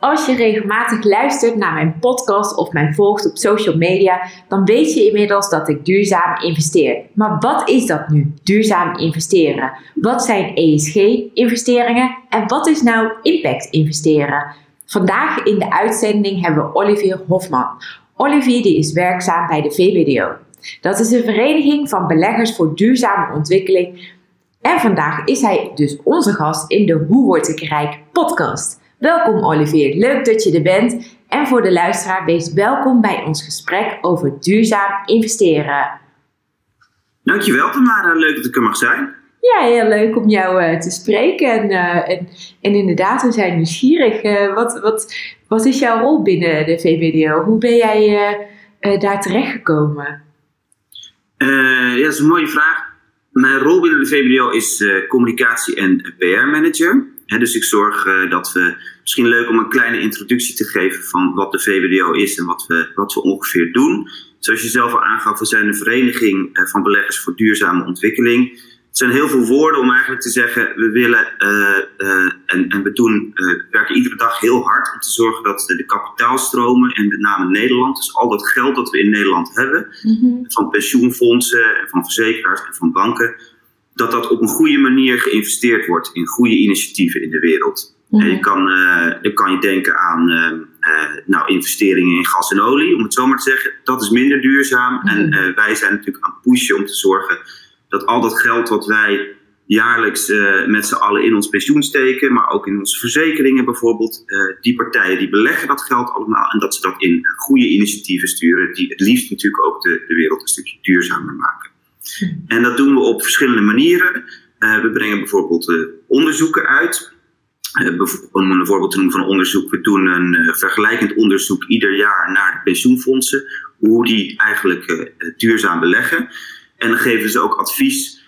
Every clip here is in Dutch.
Als je regelmatig luistert naar mijn podcast of mij volgt op social media, dan weet je inmiddels dat ik duurzaam investeer. Maar wat is dat nu, duurzaam investeren? Wat zijn ESG-investeringen en wat is nou impact-investeren? Vandaag in de uitzending hebben we Olivier Hofman. Olivier die is werkzaam bij de VBDO. Dat is een vereniging van beleggers voor duurzame ontwikkeling. En vandaag is hij dus onze gast in de Hoe word ik rijk podcast. Welkom Olivier, leuk dat je er bent. En voor de luisteraar, wees welkom bij ons gesprek over duurzaam investeren. Dankjewel Tamara, leuk dat ik er mag zijn. Ja, heel leuk om jou uh, te spreken. En, uh, en, en, inderdaad, we zijn nieuwsgierig. Uh, wat, wat, wat is jouw rol binnen de VBDO? Hoe ben jij daar terechtgekomen? ja, dat is een mooie vraag. Mijn rol binnen de VBDO is communicatie- en PR-manager dus ik zorg uh, dat we, misschien leuk om een kleine introductie te geven van wat de VBDO is en wat we, wat we ongeveer doen. Zoals je zelf al aangaf, we zijn een vereniging uh, van beleggers voor duurzame ontwikkeling. Het zijn heel veel woorden om eigenlijk te zeggen, we willen uh, en, en we doen, werken iedere dag heel hard om te zorgen dat de kapitaalstromen, en met name Nederland, dus al dat geld dat we in Nederland hebben, mm -hmm. van pensioenfondsen, en van verzekeraars en van banken, dat dat op een goede manier geïnvesteerd wordt in goede initiatieven in de wereld. Mm je kan, uh, dan kan je denken aan uh, uh, nou, investeringen in gas en olie, om het zo maar te zeggen. Dat is minder duurzaam. Mm -hmm. En wij zijn natuurlijk aan het pushen om te zorgen dat al dat geld wat wij jaarlijks met z'n allen in ons pensioen steken, maar ook in onze verzekeringen bijvoorbeeld, die partijen die beleggen dat geld allemaal en dat ze dat in goede initiatieven sturen, die het liefst natuurlijk ook de, de wereld een stukje duurzamer maken. En dat doen we op verschillende manieren. Uh, we brengen bijvoorbeeld uh, onderzoeken uit. Uh, om een voorbeeld te noemen van onderzoek. We doen een vergelijkend onderzoek ieder jaar naar de pensioenfondsen. Hoe die eigenlijk duurzaam beleggen. En dan geven ze ook advies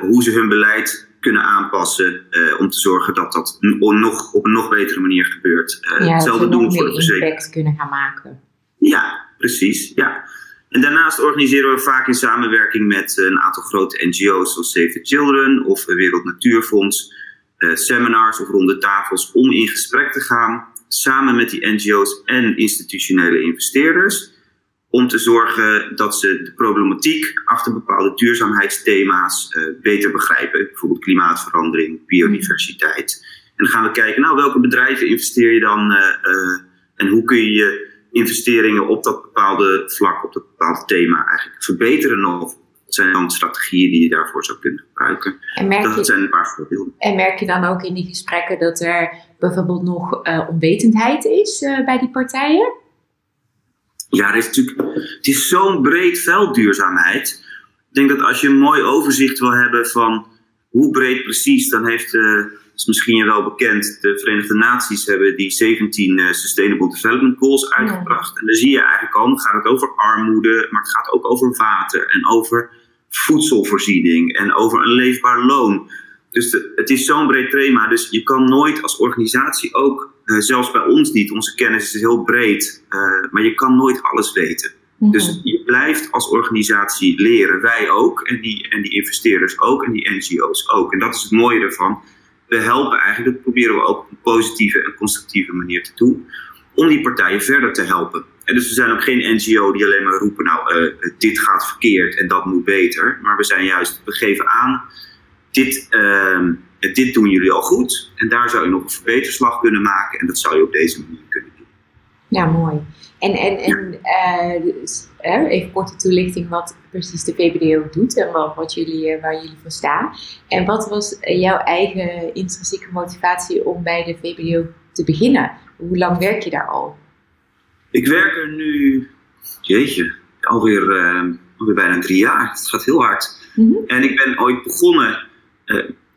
hoe ze hun beleid kunnen aanpassen. om te zorgen dat dat nog, op een nog betere manier gebeurt. ja, hetzelfde doen voor de verzekering. impact kunnen gaan maken. Ja, precies. Ja. En daarnaast organiseren we vaak in samenwerking met een aantal grote NGO's zoals Save the Children of Wereld Natuurfonds eh, seminars of ronde tafels om in gesprek te gaan samen met die NGO's en institutionele investeerders om te zorgen dat ze de problematiek achter bepaalde duurzaamheidsthema's uh, beter begrijpen. Bijvoorbeeld klimaatverandering, biodiversiteit. En dan gaan we kijken, nou, welke bedrijven investeer je dan uh, uh, en hoe kun je investeringen op dat bepaalde vlak, op dat bepaalde thema eigenlijk verbeteren nog? Wat zijn dan strategieën die je daarvoor zou kunnen gebruiken? En merk dat je, zijn een paar voorbeelden. En merk je dan ook in die gesprekken dat er bijvoorbeeld nog uh, onwetendheid is uh, bij die partijen? Ja, het is natuurlijk het is zo'n breed veld duurzaamheid. Ik denk dat als je een mooi overzicht wil hebben van hoe breed precies, dan heeft uh, is misschien wel bekend, de Verenigde Naties hebben die 17 uh, Sustainable Development Goals uitgebracht. Ja. En dan zie je eigenlijk al, dan gaat het over armoede, maar het gaat ook over water en over voedselvoorziening en over een leefbaar loon. Dus de, het is zo'n breed thema, dus je kan nooit als organisatie ook, uh, zelfs bij ons niet, onze kennis is heel breed, uh, maar je kan nooit alles weten. -hmm. Dus je blijft als organisatie leren, wij ook, en die, en die investeerders ook, en die NGO's ook. En dat is het mooie ervan we helpen eigenlijk, dat proberen we ook op een positieve en constructieve manier te doen, om die partijen verder te helpen. En dus we zijn ook geen NGO die alleen maar roepen, nou, uh, dit gaat verkeerd en dat moet beter. Maar we zijn juist, we geven aan, dit, uh, dit doen jullie al goed. En daar zou je nog een verbeterslag kunnen maken. En dat zou je op deze manier kunnen doen. Ja, mooi. En, en, en uh, dus, even korte toelichting wat precies de VBDO doet en wat, jullie, waar jullie voor staan. En wat was jouw eigen intrinsieke motivatie om bij de VBDO te beginnen? Hoe lang werk je daar al? Ik werk er nu, jeetje, alweer, uh, alweer bijna drie jaar. Het gaat heel hard. Mm -hmm. En ik ben ooit begonnen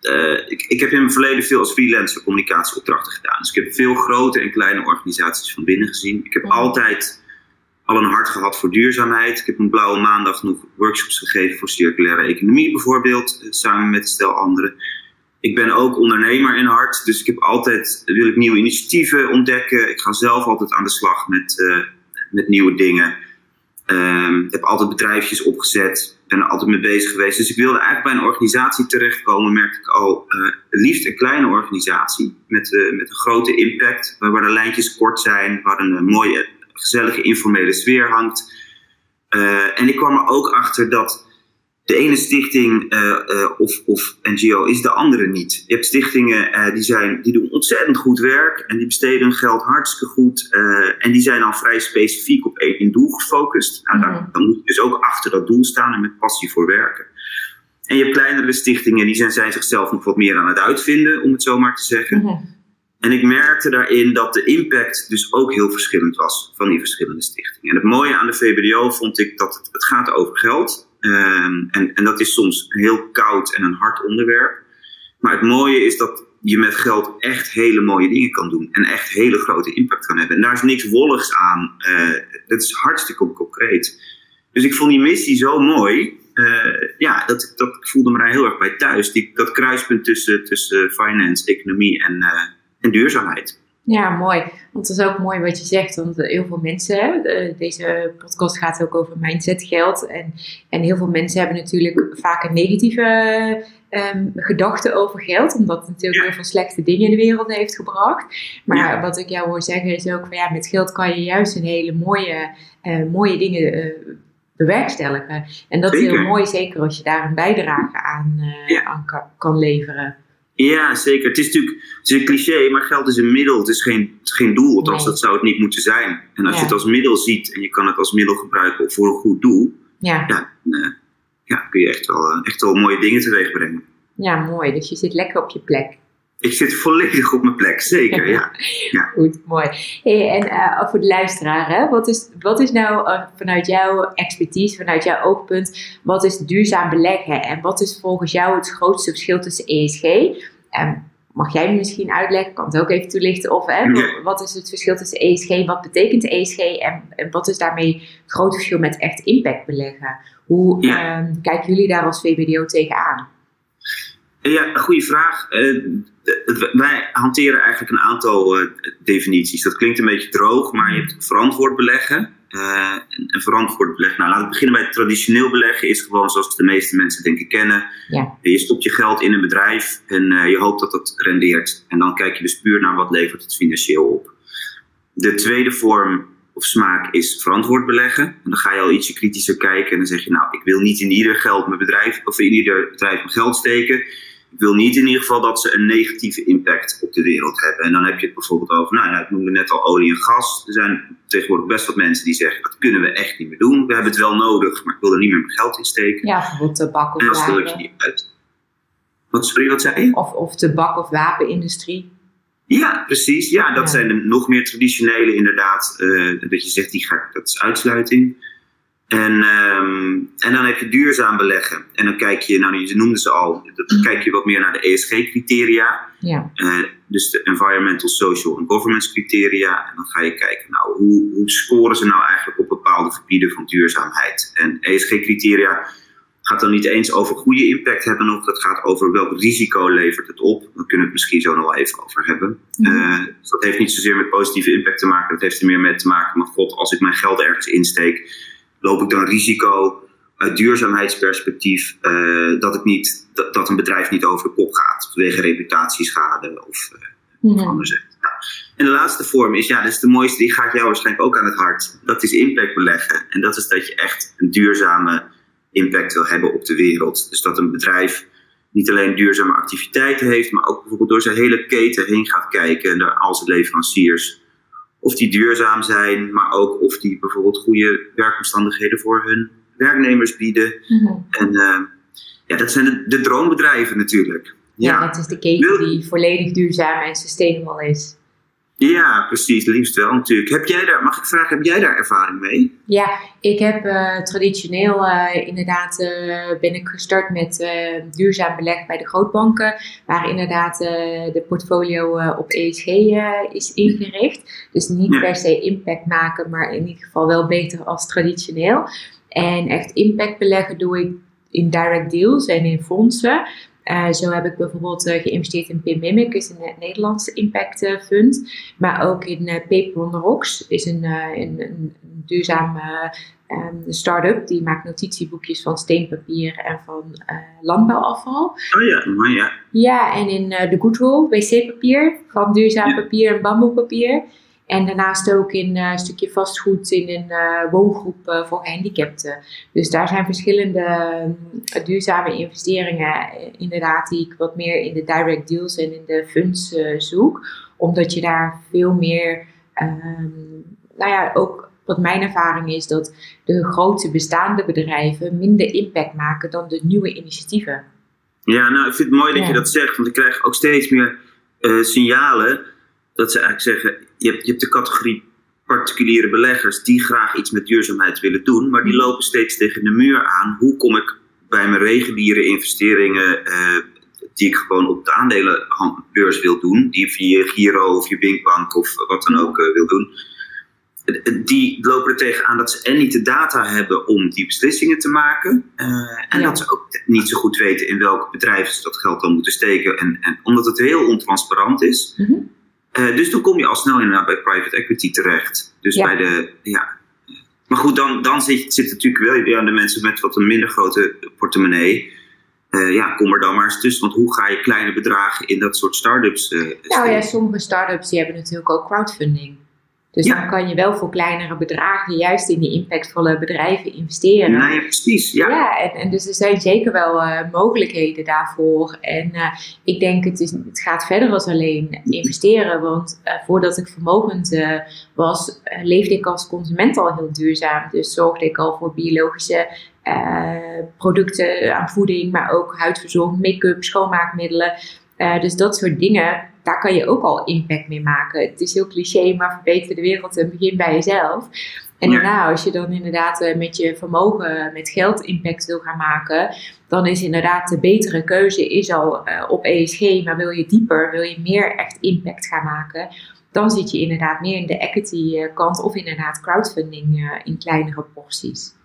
uh, ik, ik heb in het verleden veel als freelancer communicatieopdrachten gedaan. Dus ik heb veel grote en kleine organisaties van binnen gezien. Ik heb altijd al een hart gehad voor duurzaamheid. Ik heb een blauwe maandag nog workshops gegeven voor circulaire economie bijvoorbeeld, samen met stel anderen. Ik ben ook ondernemer in hart, dus ik heb altijd, wil ik nieuwe initiatieven ontdekken. Ik ga zelf altijd aan de slag met, uh, met nieuwe dingen. Um, heb altijd bedrijfjes opgezet, ben er altijd mee bezig geweest. Dus ik wilde eigenlijk bij een organisatie terechtkomen, merkte ik al, uh, liefst een kleine organisatie met, met een grote impact, waar de lijntjes kort zijn, waar een mooie, gezellige informele sfeer hangt. en ik kwam er ook achter dat de ene stichting uh, uh, of, of, NGO is de andere niet. Je hebt stichtingen die, zijn, die doen ontzettend goed werk en die besteden hun geld hartstikke goed. en die zijn dan vrij specifiek op één doel gefocust. Nou, dan, mhm. dan, moet je dus ook achter dat doel staan en met passie voor werken. En je hebt kleinere stichtingen die zijn, zijn zichzelf nog wat meer aan het uitvinden, om het zo maar te zeggen. Mhm. En ik merkte daarin dat de impact dus ook heel verschillend was van die verschillende stichtingen. En het mooie aan de VBDO vond ik dat het, het gaat over geld. Um, en, en dat is soms heel koud en een hard onderwerp. Maar het mooie is dat je met geld echt hele mooie dingen kan doen. En echt hele grote impact kan hebben. En daar is niks wolligs aan. Uh, dat is hartstikke concreet. Dus ik vond die missie zo mooi. Uh, ja, dat, dat, voelde me daar heel erg bij thuis. Die, dat kruispunt tussen, tussen finance, economie en, uh, en duurzaamheid. Ja, mooi. Want het is ook mooi wat je zegt, want heel veel mensen, deze podcast gaat ook over mindset, geld. En, en heel veel mensen hebben natuurlijk vaak een negatieve um, gedachte over geld, omdat het natuurlijk heel veel slechte dingen in de wereld heeft gebracht. Maar wat ik jou hoor zeggen is ook van ja, met geld kan je juist een hele mooie, uh, mooie dingen uh, bewerkstelligen. En dat is heel mooi, zeker als je daar een bijdrage aan, uh, aan kan, kan leveren. Ja, zeker. Het is natuurlijk het is een cliché, maar geld is een middel. Het is geen, geen doel, althans dat zou het niet moeten zijn. En als je het als middel ziet en je kan het als middel gebruiken voor een goed doel, ja. Ja, uh, ja kun je echt wel, uh, echt wel mooie dingen teweeg brengen. Ja, mooi. Dus je zit lekker op je plek. Ik zit volledig op mijn plek, zeker, ja. ja. Goed, mooi. Hey, en uh, voor de luisteraar, hè, wat, is, wat is nou uh, vanuit jouw expertise, vanuit jouw oogpunt, wat is duurzaam beleggen? En wat is volgens jou het grootste verschil tussen ESG? En mag jij misschien uitleggen, kan het ook even toelichten, of hè, wat is het verschil tussen ESG, wat betekent ESG en, en wat is daarmee het grote verschil met echt impact beleggen? Hoe ja. uh, kijken jullie daar als VBDO tegenaan? Ja, goede vraag. Uh, wij hanteren eigenlijk een aantal uh, definities. Dat klinkt een beetje droog, maar je hebt verantwoord beleggen. Uh, en verantwoord beleggen. Nou, laten we beginnen bij traditioneel beleggen. Is gewoon zoals de meeste mensen denk ik kennen. Ja. Je stopt je geld in een bedrijf en je hoopt dat dat rendeert. En dan kijk je dus puur naar wat levert het financieel op. De tweede vorm of smaak is verantwoord beleggen. En dan ga je al ietsje kritischer kijken en dan zeg je, nou, ik wil niet in ieder geld mijn bedrijf of in ieder bedrijf mijn geld steken wil niet in ieder geval dat ze een negatieve impact op de wereld hebben. En dan heb je het bijvoorbeeld over, nou ja, ik noemde net al olie en gas. Er zijn tegenwoordig best wat mensen die zeggen, dat kunnen we echt niet meer doen. We hebben het wel nodig, maar ik wil er niet meer mijn geld in steken. Ja, bijvoorbeeld tabak of wapen. En dan je niet uit. Wat, sorry, wat zei je? Of, of tabak- of wapenindustrie. Ja, precies. Ja, dat zijn de nog meer traditionele inderdaad. Uh, dat je zegt, die ga, dat is uitsluiting. En, um, en dan heb je duurzaam beleggen. En dan kijk je, nou je noemde ze al, dan kijk je wat meer naar de ESG-criteria. Ja. Uh, dus de Environmental, Social en Governance criteria. En dan ga je kijken, nou hoe, hoe scoren ze nou eigenlijk op bepaalde gebieden van duurzaamheid. En ESG-criteria gaat dan niet eens over goede impact hebben nog. Dat gaat over welk risico levert het op. Daar kunnen we het misschien zo nog wel even over hebben. Mm uh, dus dat heeft niet zozeer met positieve impact te maken. Dat heeft er meer mee te maken, maar god, als ik mijn geld ergens insteek loop ik dan risico uit duurzaamheidsperspectief uh, dat, ik niet, dat, dat, een bedrijf niet over de kop gaat vanwege reputatieschade of, uh, of anders. Nou, en de laatste vorm is, ja, dat is de mooiste, die gaat jou waarschijnlijk ook aan het hart. Dat is impact beleggen. En dat is dat je echt een duurzame impact wil hebben op de wereld. Dus dat een bedrijf niet alleen duurzame activiteiten heeft, maar ook bijvoorbeeld door zijn hele keten heen gaat kijken, door al zijn leveranciers of die duurzaam zijn, maar ook of die bijvoorbeeld goede werkomstandigheden voor hun werknemers bieden. Mhm. En uh, ja, dat zijn de, de, droombedrijven natuurlijk. Ja, ja, dat is de keten die volledig duurzaam en sustainable is. Ja, precies, liefst wel natuurlijk. Heb jij daar, mag ik vragen, heb jij daar ervaring mee? Ja, ik heb uh, traditioneel uh, inderdaad uh, ben ik gestart met duurzaam beleg bij de grootbanken, waar inderdaad de portfolio op ESG is ingericht. Dus niet ja. per se impact maken, maar in ieder geval wel beter als traditioneel. En echt impact beleggen doe ik in direct deals en in fondsen. Uh, zo heb ik bijvoorbeeld uh, geïnvesteerd in PIMIMIC, is een Nederlandse impact uh, fund. Maar ook in Paper on the Rocks, is een, een, een duurzame um, start-up. Die maakt notitieboekjes van steenpapier en van landbouwafval. Oh ja, maar ja. Ja, en in de Goodwill, wc-papier, van duurzaam papier en bamboepapier. En daarnaast ook in uh, een stukje vastgoed in een uh, woongroep uh, voor gehandicapten. Dus daar zijn verschillende duurzame investeringen, inderdaad, die ik wat meer in de direct deals en in de funds zoek. Omdat je daar veel meer, um, nou ja, ook wat mijn ervaring is, dat de grote bestaande bedrijven minder impact maken dan de nieuwe initiatieven. Ja, nou, ik vind het mooi dat je dat zegt, want ik krijg ook steeds meer signalen dat ze eigenlijk zeggen, je hebt, je hebt de categorie particuliere beleggers die graag iets met duurzaamheid willen doen, maar die mhm. lopen steeds tegen de muur aan. Hoe kom ik bij mijn reguliere investeringen, uh, die ik gewoon op de aandelenbeurs wil doen, die via je Giro of je Binkbank of wat dan ook uh, wil doen, die lopen er tegenaan dat ze en niet de data hebben om die beslissingen te maken. Uh, en dat ze ook niet zo goed weten in welke bedrijven ze dat geld dan moeten steken. En, en omdat het heel ontransparant is. Mm uh, dus dan kom je al snel inderdaad bij private equity terecht. Dus bij de, ja. Maar goed, dan, dan zit, zit natuurlijk wel ja, de mensen met wat een minder grote portemonnee. Uh, ja, kom er dan maar eens tussen. Want hoe ga je kleine bedragen in dat soort start-ups? Uh, nou ja, sommige start-ups die hebben natuurlijk ook crowdfunding. Dus dan kan je wel voor kleinere bedragen juist in die impactvolle bedrijven investeren. Ja, precies. Ja, ja en, en, dus er zijn zeker wel uh, mogelijkheden daarvoor. En uh, ik denk het, is, het gaat verder als alleen investeren. Want uh, voordat ik vermogend was, leefde ik als consument al heel duurzaam. Dus zorgde ik al voor biologische producten aan voeding, maar ook huidverzorging, make-up, schoonmaakmiddelen. dus dat soort dingen daar kan je ook al impact mee maken. Het is heel cliché, maar verbeter de wereld en begin bij jezelf. En daarna, als je dan inderdaad eh, met je vermogen, met geld impact wil gaan maken, dan is inderdaad de betere keuze is al uh, op ESG. Maar wil je dieper, wil je meer echt impact gaan maken, dan zit je inderdaad meer in de equity eh, kant of inderdaad crowdfunding in kleinere porties.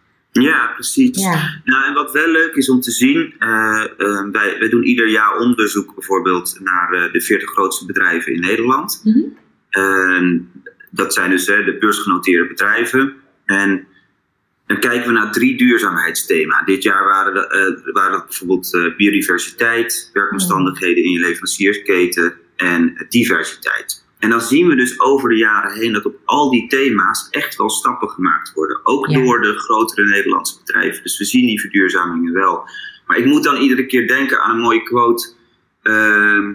Ja, precies. Nou, en wat wel leuk is om te zien, uh, uh, wij, wij doen ieder jaar onderzoek bijvoorbeeld naar uh, de 40 grootste bedrijven in Nederland. Mm -hmm. dat zijn dus de beursgenoteerde bedrijven. En dan kijken we naar drie duurzaamheidsthema's. Dit jaar waren, de, waren dat bijvoorbeeld biodiversiteit, werkomstandigheden in je leveranciersketen en diversiteit. En dan zien we dus over de jaren heen dat op al die thema's echt wel stappen gemaakt worden. Ook door de grotere Nederlandse bedrijven. Dus we zien die verduurzamingen wel. Maar ik moet dan iedere keer denken aan een mooie quote. Uh,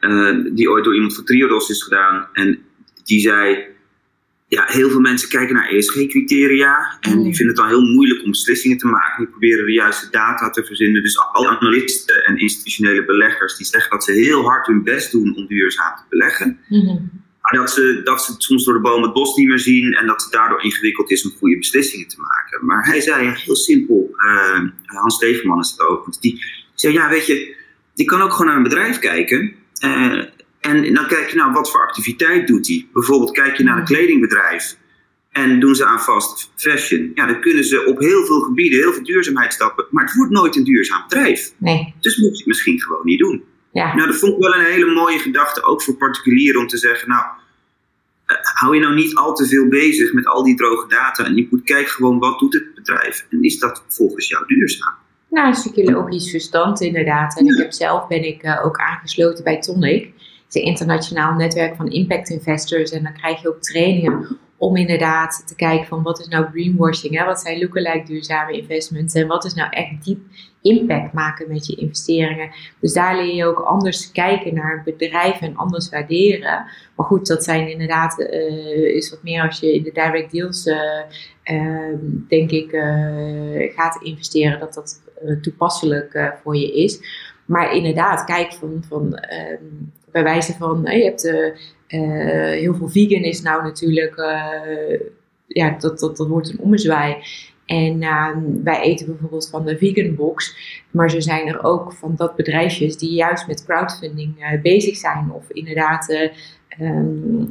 uh, die ooit door iemand van Triodos is gedaan. En die zei ja, heel veel mensen kijken naar ESG-criteria en die mm. vinden het dan heel moeilijk om beslissingen te maken. Die proberen de juiste data te verzinnen. Dus alle analisten en institutionele beleggers die zeggen dat ze heel hard hun best doen om duurzaam te beleggen. Mm-hmm. Maar dat ze, dat ze het soms door de boom het bos niet meer zien en dat het daardoor ingewikkeld is om goede beslissingen te maken. Maar hij zei heel simpel, uh, Hans Stevenman is het ook, die zei ja weet je, die kan ook gewoon naar een bedrijf kijken. Uh, en dan kijk je nou, wat voor activiteit doet hij? Bijvoorbeeld kijk je naar een kledingbedrijf en doen ze aan fast fashion. Ja, dan kunnen ze op heel veel gebieden heel veel duurzaamheid stappen. Maar het wordt nooit een duurzaam bedrijf. Nee. Dus moet je het misschien gewoon niet doen. Ja. Nou, dat vond ik wel een hele mooie gedachte, ook voor particulieren, om te zeggen, nou, eh, hou je nou niet al te veel bezig met al die droge data. En je moet kijken gewoon, wat doet het bedrijf? En is dat volgens jou duurzaam? Nou, een stukje logisch verstand inderdaad. En ik heb zelf ben ik uh, ook aangesloten bij Tonic een internationaal netwerk van impact investors. En dan krijg je ook trainingen om inderdaad te kijken van wat is nou greenwashing, hè? wat zijn lookalike duurzame investments en wat is nou echt diep impact maken met je investeringen. Dus daar leer je ook anders kijken naar bedrijven en anders waarderen. Maar goed, dat zijn inderdaad, uh, is wat meer als je in de direct deals, uh, uh, denk ik, eh, gaat investeren, dat dat toepasselijk voor je is. Maar inderdaad, kijk van, van ehm, bij wijze van, je hebt heel veel vegan is nou natuurlijk, ja, dat, dat, dat wordt een ommezwaai. En ehm, wij eten bijvoorbeeld van de vegan box. Maar zo zijn er ook van dat bedrijfjes die juist met crowdfunding bezig zijn. Of inderdaad Um,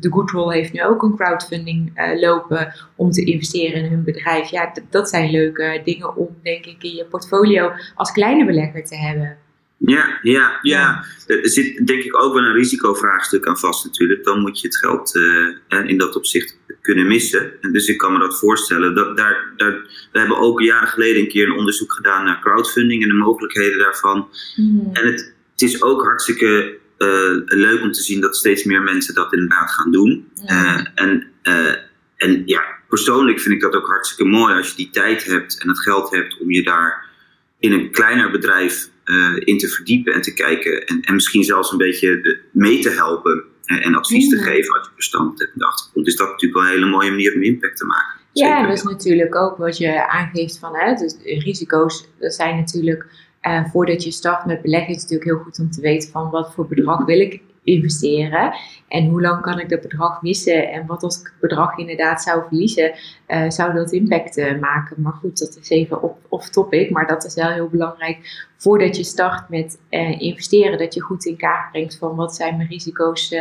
de Goodroll heeft nu ook een crowdfunding uh, lopen om te investeren in hun bedrijf. Ja, dat zijn leuke dingen om, denk ik, in je portfolio als kleine belegger te hebben. Ja, ja, ja. Er zit denk ik ook wel een risicovraagstuk aan vast natuurlijk. Dan moet je het geld uh, in dat opzicht kunnen missen. En dus ik kan me dat voorstellen. Dat, daar, daar, we hebben ook jaren geleden een keer een onderzoek gedaan naar crowdfunding en de mogelijkheden daarvan. Mm. En het, het is ook hartstikke uh, leuk om te zien dat steeds meer mensen dat inderdaad gaan doen. Uh, en, uh, en ja, persoonlijk vind ik dat ook hartstikke mooi als je die tijd hebt en het geld hebt om je daar in een kleiner bedrijf in te verdiepen en te kijken. En, en misschien zelfs een beetje mee te helpen en advies te geven als je verstand hebt in de achtergrond. Is dat natuurlijk wel een hele mooie manier om impact te maken. Ja, dat is natuurlijk ook wat je aangeeft van hè, dus risico's. Dat zijn natuurlijk uh, voordat je start met beleggen is het natuurlijk heel goed om te weten van wat voor bedrag wil ik investeren en hoe lang kan ik dat bedrag missen en wat als ik het bedrag inderdaad zou verliezen, uh, zou dat impact uh, maken. Maar goed, dat is even off topic, maar dat is wel heel belangrijk voordat je start met investeren, dat je goed in kaart brengt van wat zijn mijn risico's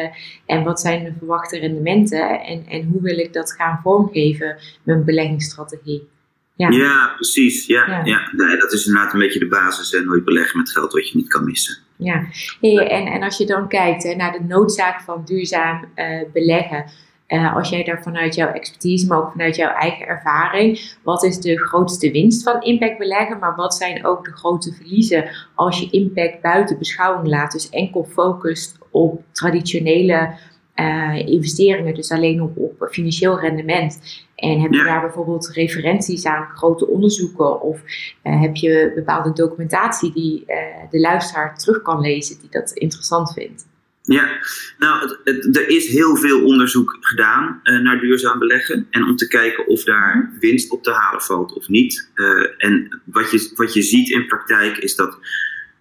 en wat zijn de verwachte rendementen en, en hoe wil ik dat gaan vormgeven, mijn beleggingsstrategie. Ja, ja precies. Ja, ja. Nee, dat is inderdaad een beetje de basis. En nooit beleggen met geld wat je niet kan missen. Ja, hey, en, en als je dan kijkt hè, naar de noodzaak van duurzaam uh, beleggen. Uh, als jij daar vanuit jouw expertise, maar ook vanuit jouw eigen ervaring, wat is de grootste winst van impact beleggen? Maar wat zijn ook de grote verliezen als je impact buiten beschouwing laat? Dus enkel focust op traditionele uh, investeringen, dus alleen op, op financieel rendement. En heb je daar bijvoorbeeld referenties aan grote onderzoeken of uh, heb je bepaalde documentatie die uh, de luisteraar terug kan lezen die dat interessant vindt? Ja, nou, het, er is heel veel onderzoek gedaan uh, naar duurzaam beleggen. En om te kijken of daar mhm. winst op te halen valt of niet. en wat je, wat je ziet in praktijk is dat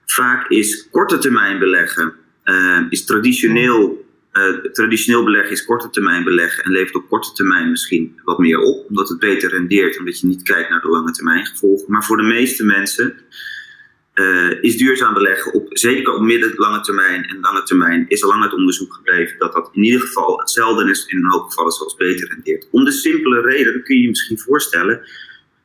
vaak is korte termijn beleggen is traditioneel uh, traditioneel beleggen is korte termijn beleggen en levert op korte termijn misschien wat meer op, omdat het beter rendeert, omdat je niet kijkt naar de lange termijn gevolgen. Maar voor de meeste mensen uh, is duurzaam beleggen op, zeker op midden, lange termijn en lange termijn, is al lang het onderzoek gebleven dat dat in ieder geval hetzelfde is, in een hoop gevallen zelfs beter rendeert. Om de simpele reden, kun je je misschien voorstellen,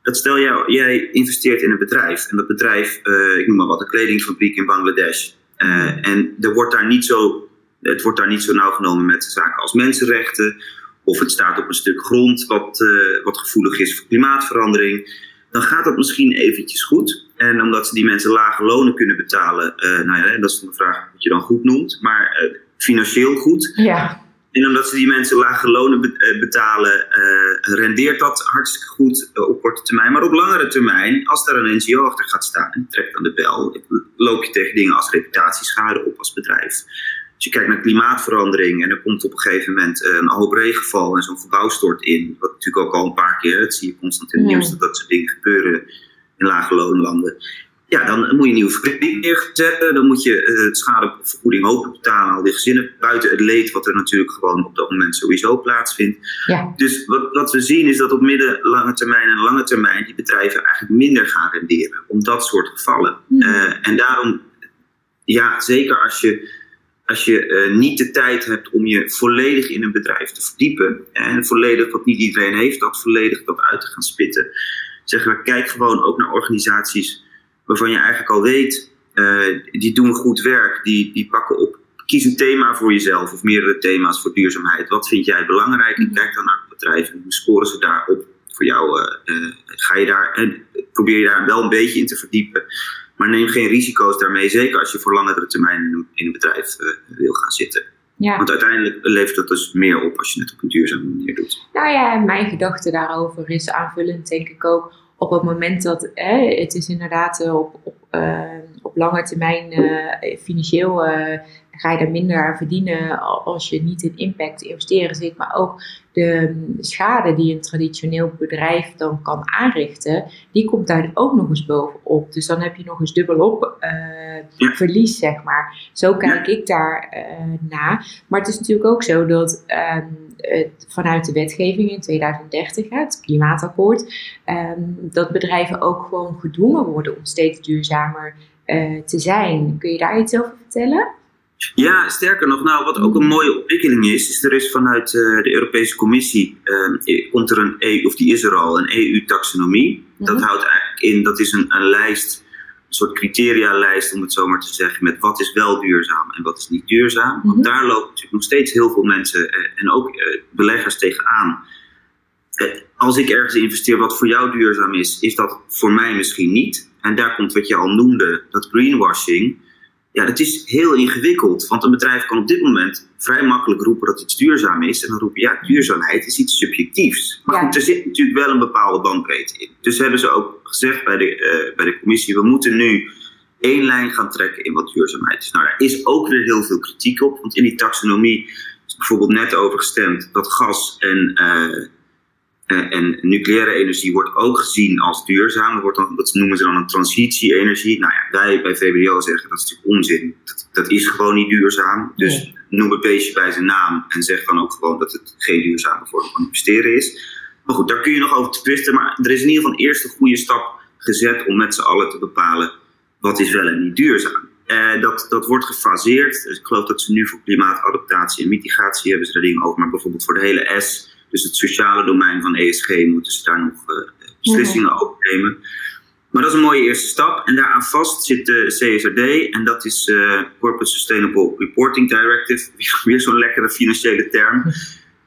dat stel jij, jij investeert in een bedrijf en dat bedrijf, uh, ik noem maar wat, een kledingfabriek in Bangladesh. en er wordt daar niet zo het wordt daar niet zo nauw genomen met zaken als mensenrechten. Of het staat op een stuk grond wat, uh, wat gevoelig is voor klimaatverandering. Dan gaat dat misschien eventjes goed. En omdat ze die mensen lage lonen kunnen betalen, uh, nou ja, dat is een vraag wat je dan goed noemt, maar uh, financieel goed. Ja. En omdat ze die mensen lage lonen betalen, rendeert dat hartstikke goed op korte termijn. Maar op langere termijn, als daar een NGO achter gaat staan en trekt aan de bel, loop je tegen dingen als reputatieschade op als bedrijf. Als je kijkt naar klimaatverandering en er komt op een gegeven moment eh, een hoop regenval en zo'n gebouw stort in, wat natuurlijk ook al een paar keer, dat zie je constant in het nieuws, dat dat soort dingen gebeuren in lage loonlanden. Ja, dan moet je een nieuwe vergunning neerzetten. Dan moet je uh, schadevergoeding hoger betalen al die gezinnen. Buiten het leed wat er natuurlijk gewoon op dat moment sowieso plaatsvindt. Ja. Dus wat, wat we zien is dat op midden, lange termijn en lange termijn die bedrijven eigenlijk minder gaan renderen. Om dat soort gevallen. Hmm. Uh, en daarom, ja, zeker als je als je uh, niet de tijd hebt om je volledig in een bedrijf te verdiepen, en volledig, wat niet iedereen heeft, dat volledig dat uit te gaan spitten, zeggen we, kijk gewoon ook naar organisaties waarvan je eigenlijk al weet, uh, die doen goed werk, die, die pakken op, kies een thema voor jezelf of meerdere thema's voor duurzaamheid. Wat vind jij belangrijk? En kijk dan naar het bedrijf en hoe scoren ze daarop voor jou? Uh, ga je daar, en probeer je daar wel een beetje in te verdiepen. Maar neem geen risico's daarmee, zeker als je voor langere termijn in een, bedrijf uh, wil gaan zitten. Ja. Want uiteindelijk levert dat dus meer op als je het op een duurzame manier doet. Nou ja, mijn gedachte daarover is aanvullend, denk ik ook. Op het moment dat het is inderdaad eh, op, op, uh, op lange termijn uh, financieel ga je daar minder aan verdienen als je niet in impact investeren zit. Maar ook de schade die een traditioneel bedrijf dan kan aanrichten, die komt daar ook nog eens bovenop. Dus dan heb je nog eens dubbelop uh, verlies, zeg maar. Zo kijk ik daar uh, naar. Maar het is natuurlijk ook zo dat ehm, vanuit de wetgeving in 2030, het klimaatakkoord, ehm, dat bedrijven ook gewoon gedwongen worden om steeds duurzamer uh, te zijn. Kun je daar iets over vertellen? Ja, sterker nog, nou, wat ook een mooie ontwikkeling is, is er is vanuit uh, de Europese Commissie, uh, komt er een EU, of die is er al, een EU-taxonomie. Dat mhm. houdt eigenlijk in, dat is een, een lijst, een soort criteria-lijst, om het zo maar te zeggen, met wat is wel duurzaam en wat is niet duurzaam. Want mhm. daar lopen natuurlijk nog steeds heel veel mensen en ook beleggers tegenaan. als ik ergens investeer wat voor jou duurzaam is, is dat voor mij misschien niet. En daar komt wat je al noemde, dat greenwashing. Ja, dat is heel ingewikkeld. Want een bedrijf kan op dit moment vrij makkelijk roepen dat iets duurzaam is. En dan roepen, ja, duurzaamheid is iets subjectiefs. Maar goed, er zit natuurlijk wel een bepaalde bandbreedte in. Dus hebben ze ook gezegd bij de, uh, bij de commissie, we moeten nu één lijn gaan trekken in wat duurzaamheid is. Nou, daar is ook weer heel veel kritiek op. Want in die taxonomie is bijvoorbeeld net over gestemd dat gas en... Uh, eh, en nucleaire energie wordt ook gezien als duurzaam. wordt dan, dat noemen ze dan een transitie-energie. Nou ja, wij bij VWO zeggen dat is natuurlijk onzin. Dat, dat is gewoon niet duurzaam. Dus noem het beestje bij zijn naam en zeg dan ook gewoon dat het geen duurzame vorm van investeren is. Maar goed, daar kun je nog over twisten. Maar er is in ieder geval een eerste goede stap gezet om met z'n allen te bepalen wat is wel en niet duurzaam. Uh, dat, dat wordt gefaseerd. Dus ik geloof dat ze nu voor klimaatadaptatie en mitigatie hebben ze er dingen over. Maar bijvoorbeeld voor de hele S dus het sociale domein van ESG moeten ze daar nog uh, beslissingen over nemen. Maar dat is een mooie eerste stap. En daaraan vast zit de CSRD. En dat is uh, Corporate Sustainable Reporting Directive. Weer zo'n lekkere financiële term.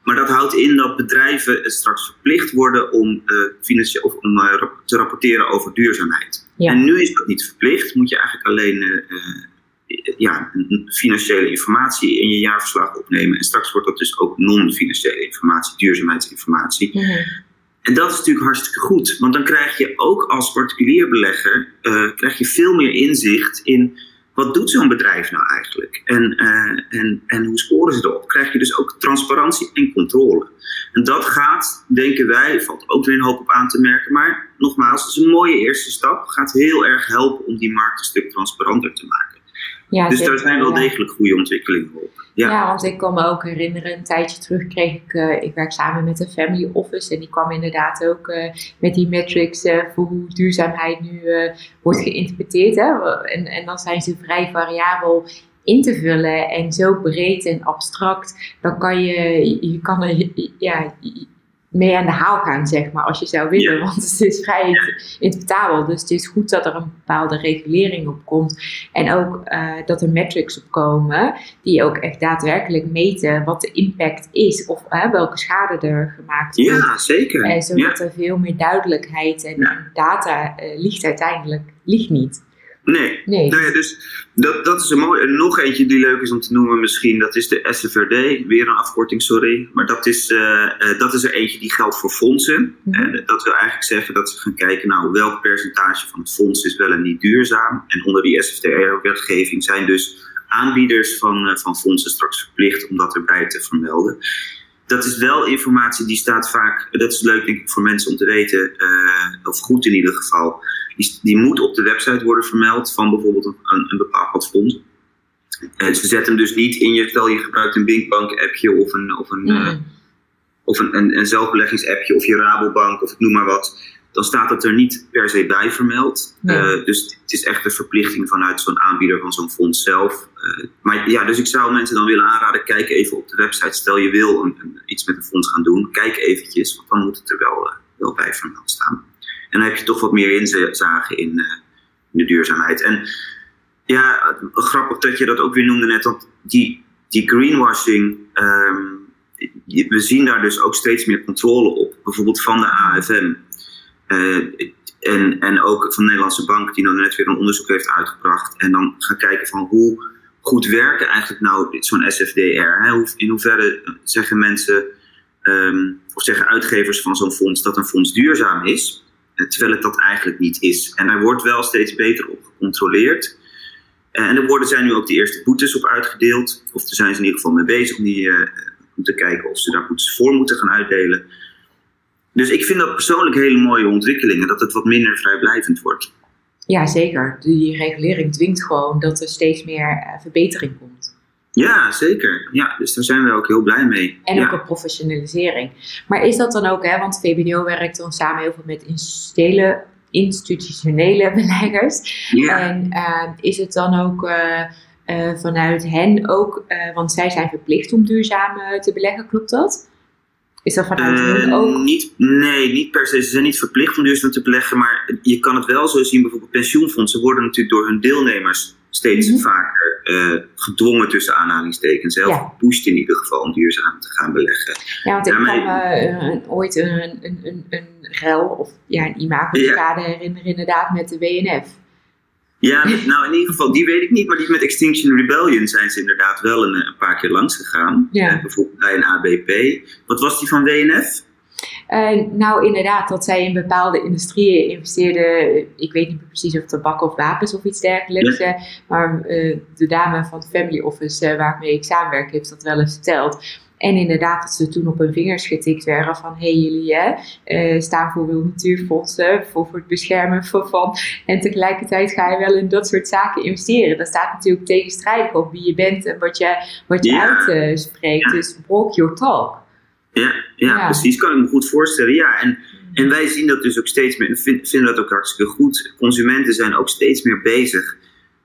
Maar dat houdt in dat bedrijven straks verplicht worden om, uh, of om uh, te rapporteren over duurzaamheid. En nu is dat niet verplicht. Moet je eigenlijk alleen ja, financiële informatie in je jaarverslag opnemen. En straks wordt dat dus ook non-financiële informatie, duurzaamheidsinformatie. Mhm. En dat is natuurlijk hartstikke goed, want dan krijg je ook als particulier belegger uh, krijg je veel meer inzicht in wat doet zo'n bedrijf nou eigenlijk en, uh, en, en hoe scoren ze erop. Krijg je dus ook transparantie en controle. En dat gaat, denken wij, valt ook weer een hoop op aan te merken, maar nogmaals, dat is een mooie eerste stap. Gaat heel erg helpen om die markt een stuk transparanter te maken. Ja, dus daar zijn wel degelijk goede ontwikkelingen op. Ja. ja. want ik kan me ook herinneren, een tijdje terug kreeg ik, uh, ik werk samen met een family office en die kwam inderdaad ook uh, met die metrics uh, voor hoe duurzaamheid nu wordt geïnterpreteerd. Hè? En, en dan zijn ze vrij variabel in te vullen en zo breed en abstract, dan kan je, je kan er, ja, mee aan de haal gaan, zeg maar, als je zou willen. Want het is vrij interpretabel. Dus het is goed dat er een bepaalde regulering op komt. En ook uh, dat er metrics op komen die ook echt daadwerkelijk meten wat de impact is. Of uh, welke schade er gemaakt wordt. Ja, zeker. Uh, zodat er veel meer duidelijkheid en, data ligt uiteindelijk, ligt niet. Nee. nee. Nou ja, dus dat, dat is een mooie. nog eentje die leuk is om te noemen misschien. Dat is de SFRD. Weer een afkorting, sorry. Maar dat is, uh, uh, dat is er eentje die geldt voor fondsen. Mm dat wil eigenlijk zeggen dat ze gaan kijken... nou, welk percentage van het fonds is wel en niet duurzaam. En onder die SFDR-wetgeving zijn dus aanbieders van, uh, van fondsen straks verplicht... om dat erbij te vermelden. Dat is wel informatie die staat vaak... Dat is leuk denk ik voor mensen om te weten. of goed in ieder geval die, die moet op de website worden vermeld van bijvoorbeeld een, een bepaald fonds. Uh, ze zetten hem dus niet in je, stel je gebruikt een Binkbank appje of een, of een, uh, of een, een, een zelfbeleggingsappje of je Rabobank of noem maar wat. Dan staat het er niet per se bij vermeld. Uh, dus het is echt een verplichting vanuit zo'n aanbieder van zo'n fonds zelf. maar ja, dus ik zou mensen dan willen aanraden, kijk even op de website. Stel je wil een, een, iets met een fonds gaan doen, kijk eventjes, want dan moet het er wel, wel bij vermeld staan. En dan heb je toch wat meer inzage in, in de duurzaamheid. En ja, grappig dat je dat ook weer noemde net, want die, die greenwashing, um, we zien daar dus ook steeds meer controle op. Bijvoorbeeld van de AFM. Eh, en, en ook van de Nederlandse Bank, die dan net weer een onderzoek heeft uitgebracht. En dan gaan kijken van hoe goed werken eigenlijk nou zo'n SFDR. In hoeverre zeggen mensen, um, of zeggen uitgevers van zo'n fonds dat een fonds duurzaam is. Eh, terwijl het dat eigenlijk niet is. En er wordt wel steeds beter op gecontroleerd. Eh, en er worden, zijn nu ook de eerste boetes op uitgedeeld. Of er zijn ze in ieder geval mee bezig om die, om te kijken of ze daar boetes voor moeten gaan uitdelen. Dus ik vind dat persoonlijk hele mooie ontwikkelingen, dat het wat minder vrijblijvend wordt. Ja, zeker. Die regulering dwingt gewoon dat er steeds meer uh, verbetering komt. Ja, zeker. Ja, dus daar zijn we ook heel blij mee. En ja. ook een professionalisering. Maar is dat dan ook, hè, want VBDO werkt dan samen heel veel met institutionele, institutionele beleggers. Ja. En uh, is het dan ook uh, uh, vanuit hen ook, want zij zijn verplicht om duurzaam te beleggen, klopt dat? Is dat vanuit hen ook? Niet, nee, niet per se. Ze zijn niet verplicht om duurzaam te beleggen, maar je kan het wel zo zien. Bijvoorbeeld pensioenfondsen worden natuurlijk door hun deelnemers steeds Mhm. vaker eh, gedwongen tussen aanhalingstekens. Zelf Ja. gepusht in ieder geval om duurzaam te gaan beleggen. Ja, want ik Ja, kan me eh, ooit een, een, een, een rel of ja, een imago-schade herinneren inderdaad met de WNF. Ja, nou in ieder geval, die weet ik niet, maar die met Extinction Rebellion zijn ze inderdaad wel een, een paar keer langs gegaan. Ja. Eh, bijvoorbeeld bij een ABP. Wat was die van WNF? Eh, nou, inderdaad, dat zij in bepaalde industrieën investeerden. Ik weet niet meer precies of tabak of wapens of iets dergelijks. eh, maar eh, de dame van het Family Office waarmee ik samenwerk, heeft dat wel eens verteld. En inderdaad, dat ze toen op hun vingers getikt werden van... hé, hey, jullie hè, uh, staan voor Wil Natuurfondsen, voor, voor het beschermen van, van... en tegelijkertijd ga je wel in dat soort zaken investeren. Dat staat natuurlijk tegenstrijdig op wie je bent en wat je, wat je Ja. uitspreekt. Ja. Dus walk your talk. Ja, ja, Ja. precies, kan ik me goed voorstellen. Ja, en, en wij zien dat dus ook steeds meer, en vind- vinden dat ook hartstikke goed. Consumenten zijn ook steeds meer bezig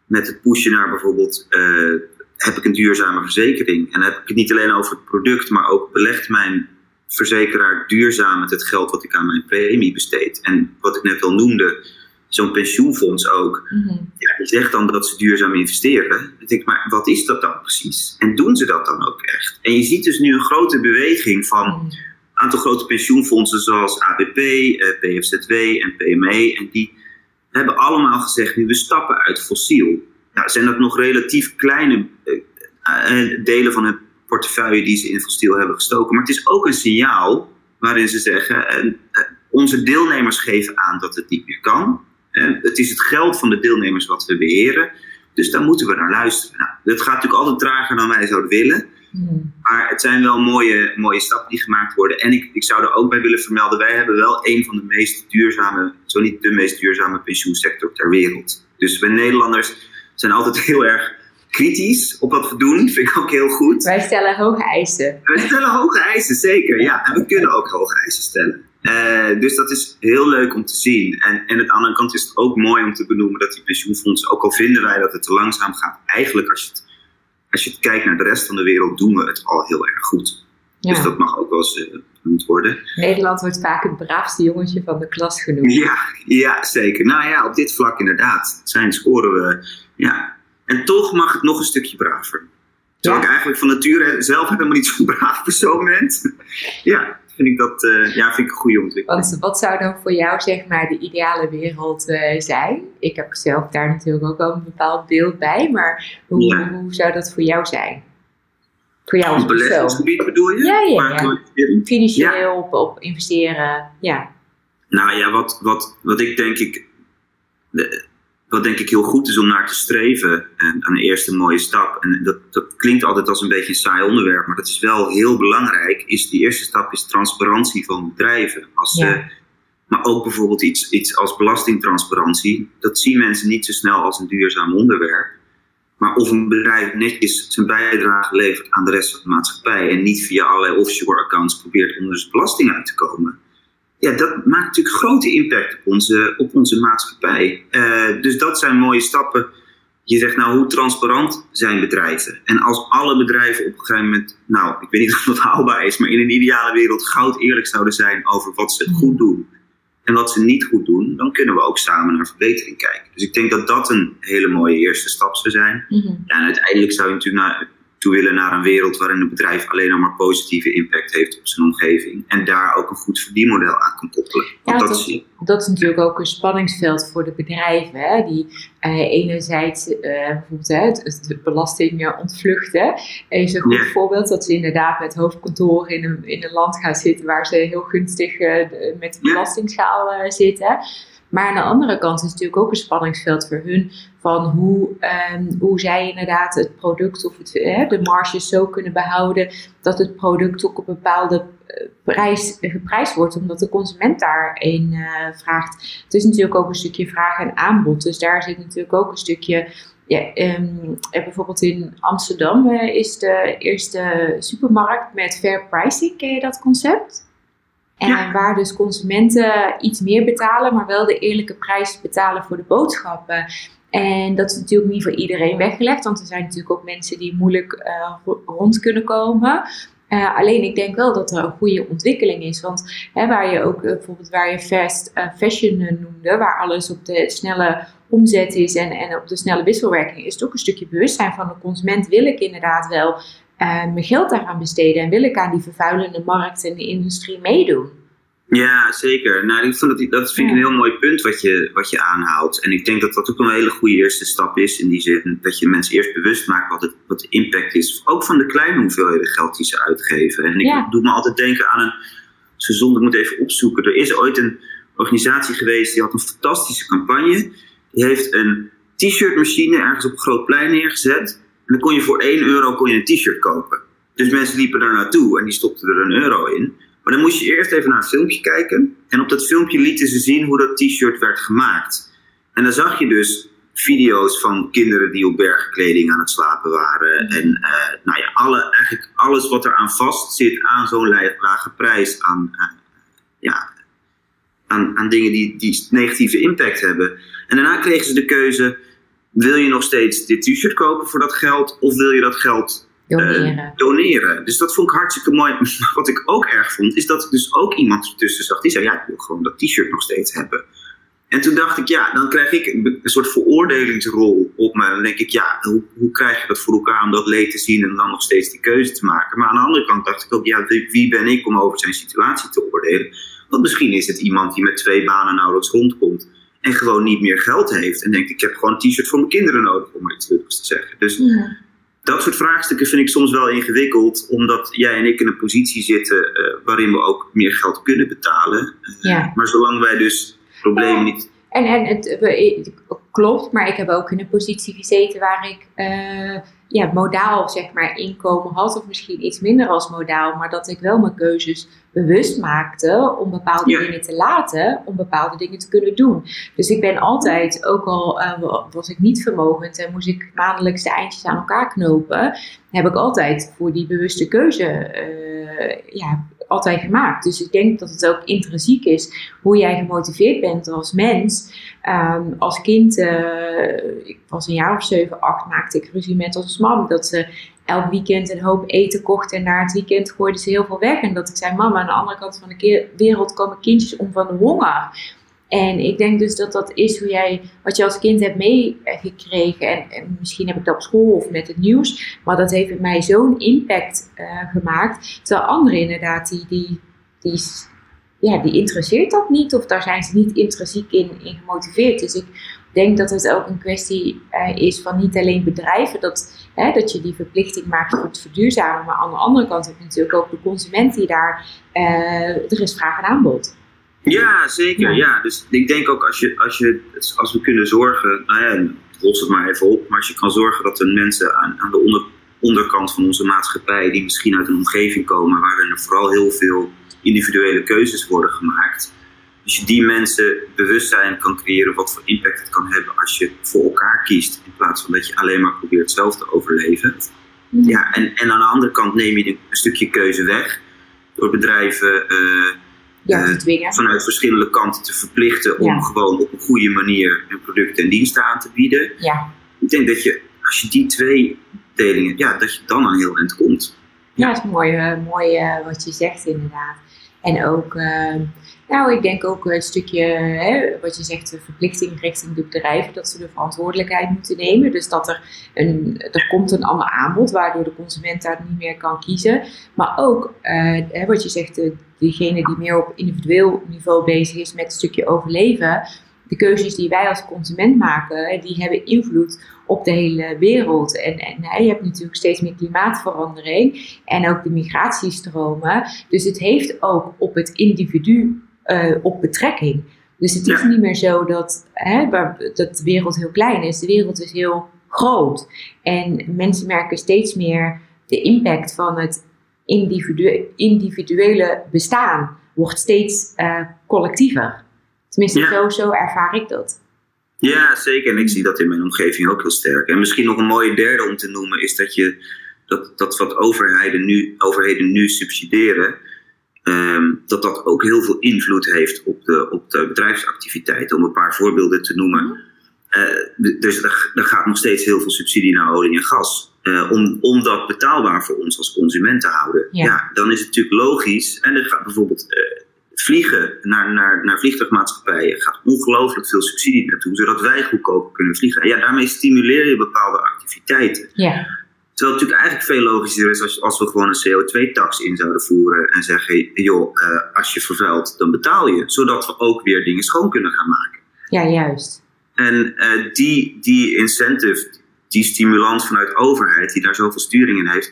met het pushen naar bijvoorbeeld, eh, heb ik een duurzame verzekering? En dan heb ik het niet alleen over het product, maar ook belegt mijn verzekeraar duurzaam met het geld wat ik aan mijn premie besteed. En wat ik net al noemde, zo'n pensioenfonds ook. Mhm. Ja, die zegt dan dat ze duurzaam investeren. Dan denk ik, maar wat is dat dan precies? En doen ze dat dan ook echt? En je ziet dus nu een grote beweging van Mhm. een aantal grote pensioenfondsen zoals ABP, eh, PFZW en PME. En die hebben allemaal gezegd, nu we stappen uit fossiel. Nou, zijn dat nog relatief kleine eh, eh, delen van hun portefeuille die ze in fossiel hebben gestoken. Maar het is ook een signaal waarin ze zeggen, eh, onze deelnemers geven aan dat het niet meer kan. Het is het geld van de deelnemers wat we beheren. Dus daar moeten we naar luisteren. Nou, dat gaat natuurlijk altijd trager dan wij zouden willen. Mhm. Maar het zijn wel mooie, mooie stappen die gemaakt worden. En ik, ik zou er ook bij willen vermelden: wij hebben wel een van de meest duurzame, zo niet de meest duurzame pensioensector ter wereld. Dus wij Nederlanders zijn altijd heel erg kritisch op wat we doen. Vind ik ook heel goed. Wij stellen hoge eisen. We stellen hoge eisen, zeker. Ja, en we kunnen ook hoge eisen stellen. Eh, dus dat is heel leuk om te zien. En, en aan de andere kant is het ook mooi om te benoemen dat die pensioenfondsen, ook al vinden wij dat het te langzaam gaat, eigenlijk als je het, als je het kijkt naar de rest van de wereld, doen we het al heel erg goed. Ja. Dus dat mag ook wel eens eh, genoemd worden. Nederland wordt vaak het braafste jongetje van de klas genoemd. Ja, ja, zeker. Nou ja, op dit vlak inderdaad. Zijn scoren we. Ja. En toch mag het nog een stukje braver. Terwijl Ja. ik eigenlijk van nature zelf helemaal niet zo'n braaf persoon ben. ja, vind ik dat eh, ja, vind ik een goede ontwikkeling. Want wat zou dan voor jou zeg maar de ideale wereld eh, zijn? Ik heb zelf daar natuurlijk ook wel een bepaald beeld bij, maar hoe, Ja. hoe zou dat voor jou zijn? Voor jou als Op beleggingsgebied bedoel je? Ja, ja, ja. Financieel, op, op investeren, ja. Nou ja, wat, wat, wat ik denk ik. wat denk ik heel goed is om naar te streven. En een eerste mooie stap. En dat, dat klinkt altijd als een beetje een saai onderwerp. Maar dat is wel heel belangrijk. Is die eerste stap is transparantie van bedrijven. Als, Ja. maar ook bijvoorbeeld iets, iets als belastingtransparantie. Dat zien mensen niet zo snel als een duurzaam onderwerp. Maar of een bedrijf netjes zijn bijdrage levert aan de rest van de maatschappij. En niet via allerlei offshore accounts probeert onder zijn belasting uit te komen ja, dat maakt natuurlijk grote impact op onze, op onze maatschappij. Eh, dus dat zijn mooie stappen. Je zegt nou, hoe transparant zijn bedrijven? En als alle bedrijven op een gegeven moment, nou, ik weet niet of dat haalbaar is, maar in een ideale wereld goud eerlijk zouden zijn over wat ze goed doen en wat ze niet goed doen, dan kunnen we ook samen naar verbetering kijken. Dus ik denk dat dat een hele mooie eerste stap zou zijn. Mhm. Ja, en uiteindelijk zou je natuurlijk naar, toe willen naar een wereld waarin een bedrijf alleen maar positieve impact heeft op zijn omgeving. En daar ook een goed verdienmodel aan kan koppelen. Want Ja, dat dat-. Dat is natuurlijk ook een spanningsveld voor de bedrijven. Hè? Die eh, enerzijds bijvoorbeeld hè, het, het belasting eh, ontvluchten. is een goed Ja. voorbeeld dat ze inderdaad met hoofdkantoor in een, in een land gaan zitten waar ze heel gunstig met de eh, zitten. Maar aan de andere kant is natuurlijk ook een spanningsveld voor hun van hoe, ehm, hoe zij inderdaad het product of het, de marges zo kunnen behouden dat het product ook op een bepaalde eh, prijs geprijsd wordt, omdat de consument daarin uh, vraagt. Het is natuurlijk ook een stukje vraag en aanbod, dus daar zit natuurlijk ook een stukje ja, um, bijvoorbeeld in Amsterdam is de eerste supermarkt met fair pricing. Ken je dat concept? En waar dus consumenten iets meer betalen, maar wel de eerlijke prijs betalen voor de boodschappen. En dat is natuurlijk niet voor iedereen weggelegd, want er zijn natuurlijk ook mensen die moeilijk uh, rond kunnen komen. Uh, alleen ik denk wel dat er een goede ontwikkeling is. Want hè, waar je ook bijvoorbeeld waar je fast fashion noemde, waar alles op de snelle omzet is en, en op de snelle wisselwerking, is het ook een stukje bewustzijn van de consument. Wil ik inderdaad wel uh, mijn geld daaraan besteden en wil ik aan die vervuilende markt en de industrie meedoen? Ja, zeker. Nou, ik vind dat, dat vind ik een heel mooi punt wat je, wat je aanhaalt. En ik denk dat dat ook een hele goede eerste stap is. In die zin dat je mensen eerst bewust maakt wat, het, wat de impact is. Ook van de kleine hoeveelheden geld die ze uitgeven. En ik doe me altijd denken aan een. Ze moet even opzoeken. Er is ooit een organisatie geweest die had een fantastische campagne. Die heeft een t-shirt machine ergens op een groot plein neergezet. En dan kon je voor 1 euro kon je een t-shirt kopen. Dus mensen liepen daar naartoe en die stopten er een euro in. Maar dan moest je eerst even naar een filmpje kijken. En op dat filmpje lieten ze zien hoe dat t-shirt werd gemaakt. En dan zag je dus video's van kinderen die op bergkleding aan het slapen waren. En uh, nou ja, alle, eigenlijk alles wat er aan vast zit aan zo'n lage prijs. Aan, uh, ja, aan, aan dingen die, die negatieve impact hebben. En daarna kregen ze de keuze: wil je nog steeds dit t-shirt kopen voor dat geld, of wil je dat geld eh, doneren? doneren? Dus dat vond ik hartstikke mooi. Wat ik ook erg vond, is dat ik dus ook iemand ertussen zag die zei: ja, ik wil gewoon dat t-shirt nog steeds hebben. En toen dacht ik, ja, dan krijg ik een soort veroordelingsrol op me. Dan denk ik, ja, hoe, hoe krijg je dat voor elkaar om dat leed te zien en dan nog steeds die keuze te maken? Maar aan de andere kant dacht ik ook, ja, wie ben ik om over zijn situatie te oordelen? Want misschien is het iemand die met twee banen nauwelijks rondkomt en gewoon niet meer geld heeft. En denkt, ik heb gewoon een t-shirt voor mijn kinderen nodig, om maar iets leuks te zeggen. Dus dat soort vraagstukken vind ik soms wel ingewikkeld, omdat jij en ik in een positie zitten uh, waarin we ook meer geld kunnen betalen. Uh, Maar zolang wij dus problemen niet. En, en het, klopt, maar ik heb ook in een positie gezeten waar ik. Uh, ja, modaal zeg maar inkomen had, of misschien iets minder als modaal, maar dat ik wel mijn keuzes bewust maakte om bepaalde dingen te laten, om bepaalde dingen te kunnen doen. Dus ik ben altijd, ook al uh, was ik niet vermogend en moest ik maandelijks de eindjes aan elkaar knopen, heb ik altijd voor die bewuste keuze uh, ja, altijd gemaakt. Dus ik denk dat het ook intrinsiek is hoe jij gemotiveerd bent als mens. Um, als kind, uh, ik was een jaar of zeven, acht, maakte ik ruzie met ons mam. Dat ze elk weekend een hoop eten kocht en na het weekend gooide ze heel veel weg. En dat ik zei, mama, aan de andere kant van de wereld komen kindjes om van de honger. En ik denk dus dat dat is hoe jij, wat je als kind hebt meegekregen. En, en, misschien heb ik dat op school of met het nieuws. Maar dat heeft mij zo'n impact uh, gemaakt. Terwijl anderen inderdaad, die, die, die, ja, die interesseert dat niet. Of daar zijn ze niet intrinsiek in, in gemotiveerd. Dus ik denk dat het ook een kwestie uh, is van niet alleen bedrijven. Dat, hè, dat je die verplichting maakt voor het verduurzamen. Maar aan de andere kant heb je natuurlijk ook de consument die daar, uh, er is vraag en aanbod. Ja, zeker. Ja. Dus ik denk ook als, je, als, je, als we kunnen zorgen, nou ja, los het maar even op, maar als je kan zorgen dat de mensen aan, aan de onder, onderkant van onze maatschappij, die misschien uit een omgeving komen waarin er vooral heel veel individuele keuzes worden gemaakt, als je die mensen bewustzijn kan creëren wat voor impact het kan hebben als je voor elkaar kiest, in plaats van dat je alleen maar probeert zelf te overleven. Ja, en, en aan de andere kant neem je een stukje keuze weg door bedrijven. Uh, ja, uh, vanuit verschillende kanten te verplichten om gewoon op een goede manier hun producten en diensten aan te bieden. Ja. Ik denk dat je, als je die twee delingen, ja, dat je dan aan heel eind komt. Ja, dat is mooi, uh, mooi wat je zegt inderdaad. En ook, nou, ik denk ook een stukje, hè, wat je zegt, de verplichting richting de bedrijven, dat ze de verantwoordelijkheid moeten nemen. Dus dat er, een, er komt een ander aanbod, waardoor de consument daar niet meer kan kiezen. Maar ook, hè, wat je zegt, de, degene die meer op individueel niveau bezig is met een stukje overleven, de keuzes die wij als consument maken, die hebben invloed op de hele wereld. En, en je hebt natuurlijk steeds meer klimaatverandering en ook de migratiestromen. Dus het heeft ook op het individu uh, op betrekking. Dus het is niet meer zo dat, hè, dat de wereld heel klein is. De wereld is heel groot. En mensen merken steeds meer de impact van het individuele bestaan. Wordt steeds uh, collectiever. Tenminste, zo, zo ervaar ik dat. Ja, zeker. En ik zie dat in mijn omgeving ook heel sterk. En misschien nog een mooie derde om te noemen is dat je dat, dat wat overheden nu, overheden nu subsidiëren, ehm, dat dat ook heel veel invloed heeft op de, op de bedrijfsactiviteiten. Om een paar voorbeelden te noemen. Uh, dus er, er, gaat nog steeds heel veel subsidie naar olie en gas. Uh, om, om dat betaalbaar voor ons als consument te houden. Ja. dan is het natuurlijk logisch. En er gaat bijvoorbeeld uh, vliegen naar, naar, naar vliegtuigmaatschappijen. gaat ongelooflijk veel subsidie naartoe, zodat wij goedkoper kunnen vliegen. En ja, daarmee stimuleer je bepaalde activiteiten. Ja. Terwijl het natuurlijk eigenlijk veel logischer is als, als we gewoon een CO2-tax in zouden voeren en zeggen: joh, uh, als je vervuilt, dan betaal je. Zodat we ook weer dingen schoon kunnen gaan maken. Ja, juist. En uh, die, die incentive, die stimulans vanuit overheid, die daar zoveel sturing in heeft,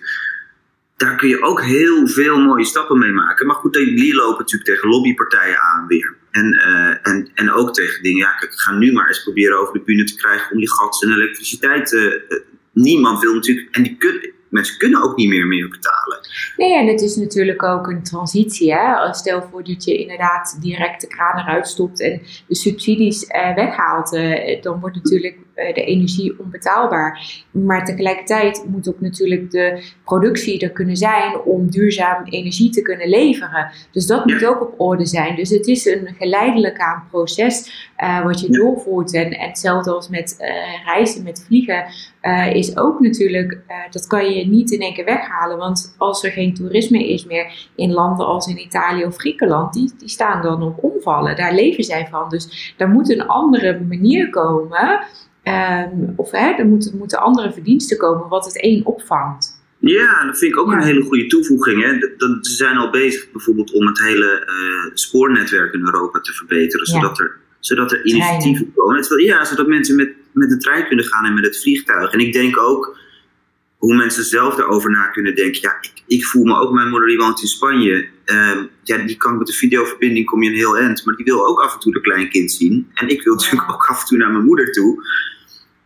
daar kun je ook heel veel mooie stappen mee maken. Maar goed, die lopen natuurlijk tegen lobbypartijen aan weer. En, uh, en, en ook tegen dingen, ja, kijk, ga nu maar eens proberen over de bühne te krijgen om die gas en elektriciteit uh, niemand wil natuurlijk, en die mensen kunnen ook niet meer meer betalen. Nee, en het is natuurlijk ook een transitie. Hè? Stel voor dat je inderdaad direct de kraan eruit stopt en de subsidies eh, weghaalt. Eh, dan wordt natuurlijk eh, de energie onbetaalbaar. Maar tegelijkertijd moet ook natuurlijk de productie er kunnen zijn om duurzaam energie te kunnen leveren. Dus dat moet ook op orde zijn. Dus het is een geleidelijk aan proces uh, wat je doorvoert. En, en hetzelfde als met uh, reizen, met vliegen, uh, is ook natuurlijk, dat kan je niet in één keer weghalen. Want als er geen toerisme is meer in landen als in Italië of Griekenland, die, die staan dan op omvallen. Daar leven zij van. Dus daar moet een andere manier komen. Um, of hè, er moeten, moeten andere verdiensten komen wat het een opvangt. Ja, dat vind ik ook een hele goede toevoeging. Hè. ze zijn al bezig bijvoorbeeld om het hele uh, spoornetwerk in Europa te verbeteren, zodat er zodat er initiatieven komen. Ja, zodat mensen met, met de trein kunnen gaan en met het vliegtuig. En ik denk ook hoe mensen zelf daarover na kunnen denken. Ja, ik, ik voel me ook, mijn moeder die woont in Spanje. Uh, ja, die kan met de videoverbinding kom je een heel eind. Maar die wil ook af en toe een kleinkind zien. En ik wil natuurlijk ook af en toe naar mijn moeder toe.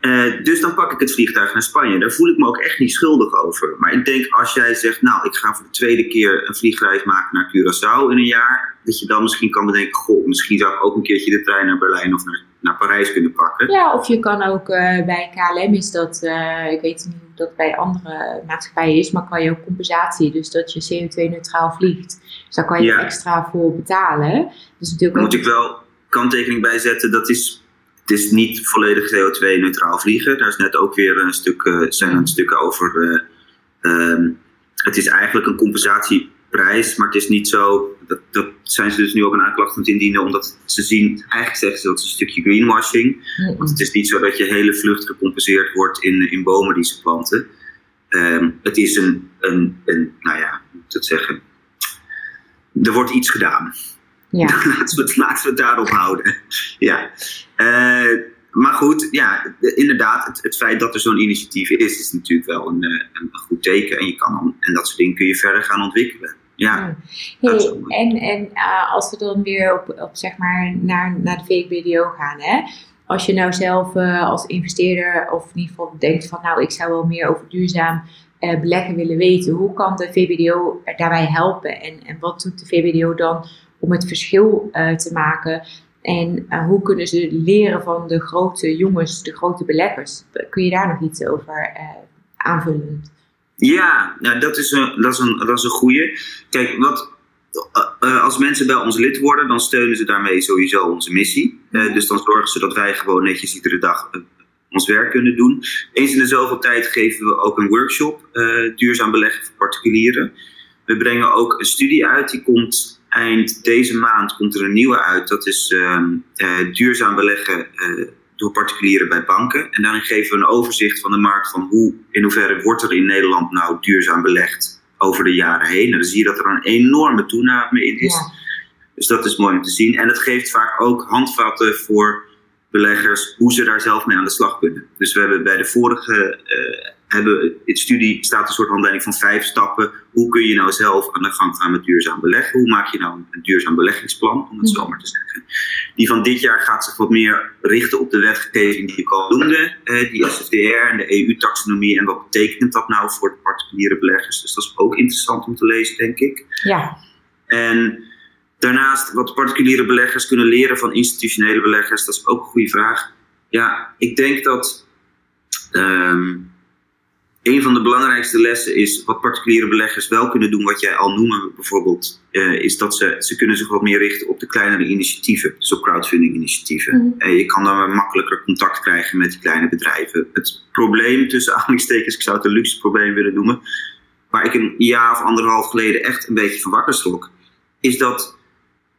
Uh, dus dan pak ik het vliegtuig naar Spanje. Daar voel ik me ook echt niet schuldig over. Maar ik denk als jij zegt, nou, ik ga voor de tweede keer een vliegreis maken naar Curaçao in een jaar. Dat je dan misschien kan bedenken, goh, misschien zou ik ook een keertje de trein naar Berlijn of naar, naar Parijs kunnen pakken. Ja, of je kan ook uh, bij KLM is dat, uh, ik weet niet hoe dat bij andere maatschappijen is, maar kan je ook compensatie. Dus dat je CO2-neutraal vliegt. Dus daar kan je extra voor betalen. Dus natuurlijk Moet ik wel kanttekening bij zetten, dat is het is niet volledig CO2-neutraal vliegen. Daar is net ook weer een stuk, uh, zijn een stukken over. Uh, het is eigenlijk een compensatieprijs, maar het is niet zo. Dat, dat zijn ze dus nu ook een aanklacht aan het indienen, omdat ze zien, eigenlijk zeggen ze dat is een stukje greenwashing. Want het is niet zo dat je hele vlucht gecompenseerd wordt in, in bomen die ze planten. Um, het is een, een, een, nou ja, hoe moet ik het zeggen? Er wordt iets gedaan. Ja. laten, we het, laten we het daarop houden. ja. Uh, maar goed, ja, inderdaad, het, het feit dat er zo'n initiatief is, is natuurlijk wel een, eh, een, goed teken. En, je kan dan, en dat soort dingen kun je verder gaan ontwikkelen. Ja. Hey, en en uh, als we dan weer op, op zeg maar naar, naar de VBDO gaan, hè? als je nou zelf uh, als investeerder of in ieder geval denkt van nou ik zou wel meer over duurzaam uh, beleggen willen weten, hoe kan de VBDO daarbij helpen en, en wat doet de VBDO dan om het verschil uh, te maken. En uh, hoe kunnen ze leren van de grote jongens, de grote beleggers? Kun je daar nog iets over uh, aanvullen? Ja, nou, dat, is een, dat, is een, dat is een goede. Kijk, wat, als mensen bij ons lid worden, dan steunen ze daarmee sowieso onze missie. dus dan zorgen ze dat wij gewoon netjes iedere dag ons werk kunnen doen. Eens in de zoveel tijd geven we ook een workshop duurzaam beleggen voor particulieren. We brengen ook een studie uit, die komt eind deze maand komt er een nieuwe uit. Dat is uh, uh, duurzaam beleggen uh, door particulieren bij banken. En daarin geven we een overzicht van de markt van hoe, in hoeverre wordt er in Nederland nou duurzaam belegd over de jaren heen. En dan zie je dat er een enorme toename in is. Dus dat is mooi om te zien. En het geeft vaak ook handvatten voor beleggers hoe ze daar zelf mee aan de slag kunnen. Dus we hebben bij de vorige hebben, in studie staat een soort handleiding van vijf stappen. Hoe kun je nou zelf aan de gang gaan met duurzaam beleggen? Hoe maak je nou een duurzaam beleggingsplan, om het zo maar te zeggen? Die van dit jaar gaat zich wat meer richten op de wetgeving die ik al noemde. Eh, die SFDR en de EU-taxonomie. En wat betekent dat nou voor de particuliere beleggers? Dus dat is ook interessant om te lezen, denk ik. Ja. En daarnaast, wat particuliere beleggers kunnen leren van institutionele beleggers, dat is ook een goede vraag. Ja, ik denk dat ehm, een van de belangrijkste lessen is wat particuliere beleggers wel kunnen doen, wat jij al noemde bijvoorbeeld, eh, is dat ze, ze kunnen zich wat meer richten op de kleinere initiatieven, dus op crowdfunding initiatieven. Mhm. En je kan dan makkelijker contact krijgen met die kleine bedrijven. Het probleem tussen aanhalingstekens, ik zou het een luxe probleem willen noemen, waar ik een jaar of anderhalf geleden echt een beetje van wakker schrok, is dat,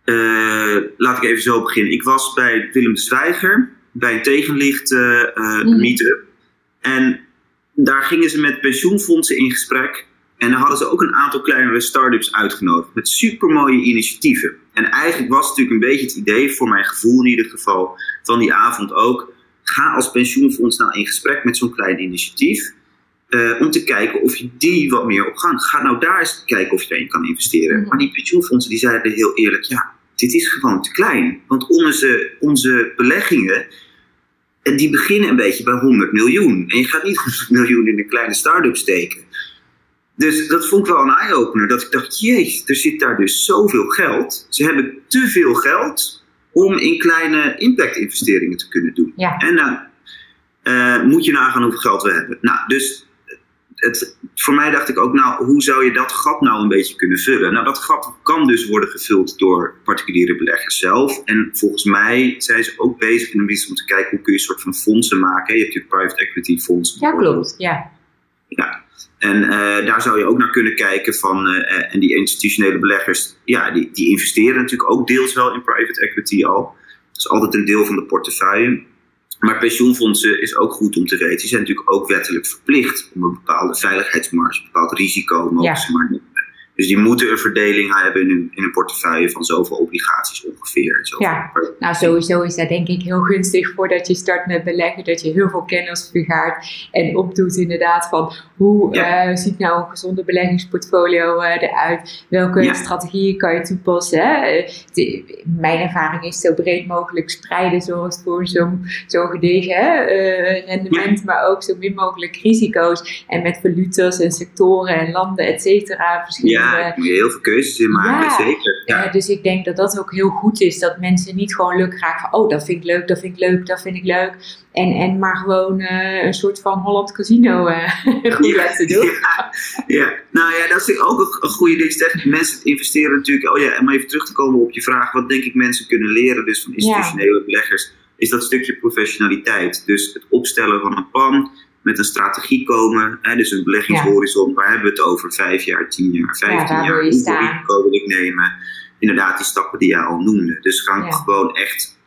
eh, laat ik even zo beginnen. Ik was bij Willem de Zwijger, bij een tegenlicht eh, eh, Mhm. meetup. En daar gingen ze met pensioenfondsen in gesprek. En dan hadden ze ook een aantal kleinere start-ups uitgenodigd. Met supermooie initiatieven. En eigenlijk was het natuurlijk een beetje het idee, voor mijn gevoel in ieder geval, van die avond ook. Ga als pensioenfonds nou in gesprek met zo'n klein initiatief. eh, om te kijken of je die wat meer op gang. Ga nou daar eens kijken of je erin kan investeren. Mhm. Maar die pensioenfondsen die zeiden heel eerlijk: ja, dit is gewoon te klein. Want onze, onze beleggingen. En die beginnen een beetje bij 100 miljoen. En je gaat niet 100 miljoen in een kleine start-up steken. Dus dat vond ik wel een eye-opener. Dat ik dacht, jeez, er zit daar dus zoveel geld. Ze hebben te veel geld om in kleine impact-investeringen te kunnen doen. Ja. En dan eh, moet je nagaan hoeveel geld we hebben. Nou, dus het, voor mij dacht ik ook, nou, hoe zou je dat gat nou een beetje kunnen vullen? Nou, dat gat kan dus worden gevuld door particuliere beleggers zelf. En volgens mij zijn ze ook bezig in om te kijken hoe kun je een soort van fondsen maken. Je hebt natuurlijk private equity fondsen. Ja, klopt. Ja. Ja. En eh, daar zou je ook naar kunnen kijken van, eh, en die institutionele beleggers, ja, die, die investeren natuurlijk ook deels wel in private equity al. Dat is altijd een deel van de portefeuille. Maar pensioenfondsen is ook goed om te weten. Die zijn natuurlijk ook wettelijk verplicht om een bepaalde veiligheidsmarge, een bepaald risico mogen Ja. ze maar. Dus die moeten een verdeling hebben in hun, in hun portefeuille van zoveel obligaties ongeveer. zoveel Ja. per- Nou, sowieso is dat denk ik heel gunstig voordat je start met beleggen. Dat je heel veel kennis vergaart en opdoet inderdaad van hoe Ja. eh, ziet nou een gezonde beleggingsportfolio eh, eruit? Welke Ja. strategieën kan je toepassen? Hè? Eh, de- mijn ervaring is zo breed mogelijk spreiden zoals voor zo'n zo'n gedegen rendement, maar ook zo min mogelijk risico's. En met valutas en sectoren en landen, et cetera. Verschillende Ja, daar moet je heel veel keuzes in maken, Ja. zeker. Ja. dus ik denk dat dat ook heel goed is. Dat mensen niet gewoon lukraak van... Oh, dat vind ik leuk, dat vind ik leuk, dat vind ik leuk. En, en maar gewoon eh, een soort van Holland Casino eh, goed laten doen. Ja, ja, nou ja, dat is ook een, een goede ding. Stef. Mensen investeren natuurlijk. Oh ja, om even terug te komen op je vraag. Wat denk ik mensen kunnen leren dus van institutionele beleggers? Is dat stukje professionaliteit. Dus het opstellen van een plan. Met een strategie komen. Hè, dus een beleggingshorizon. Waar hebben we het over? Vijf jaar, tien jaar, vijftien waar jaar. Hoeveel risico wil ik nemen? Inderdaad, die stappen die jij al noemde. Dus gaan Ja. gewoon echt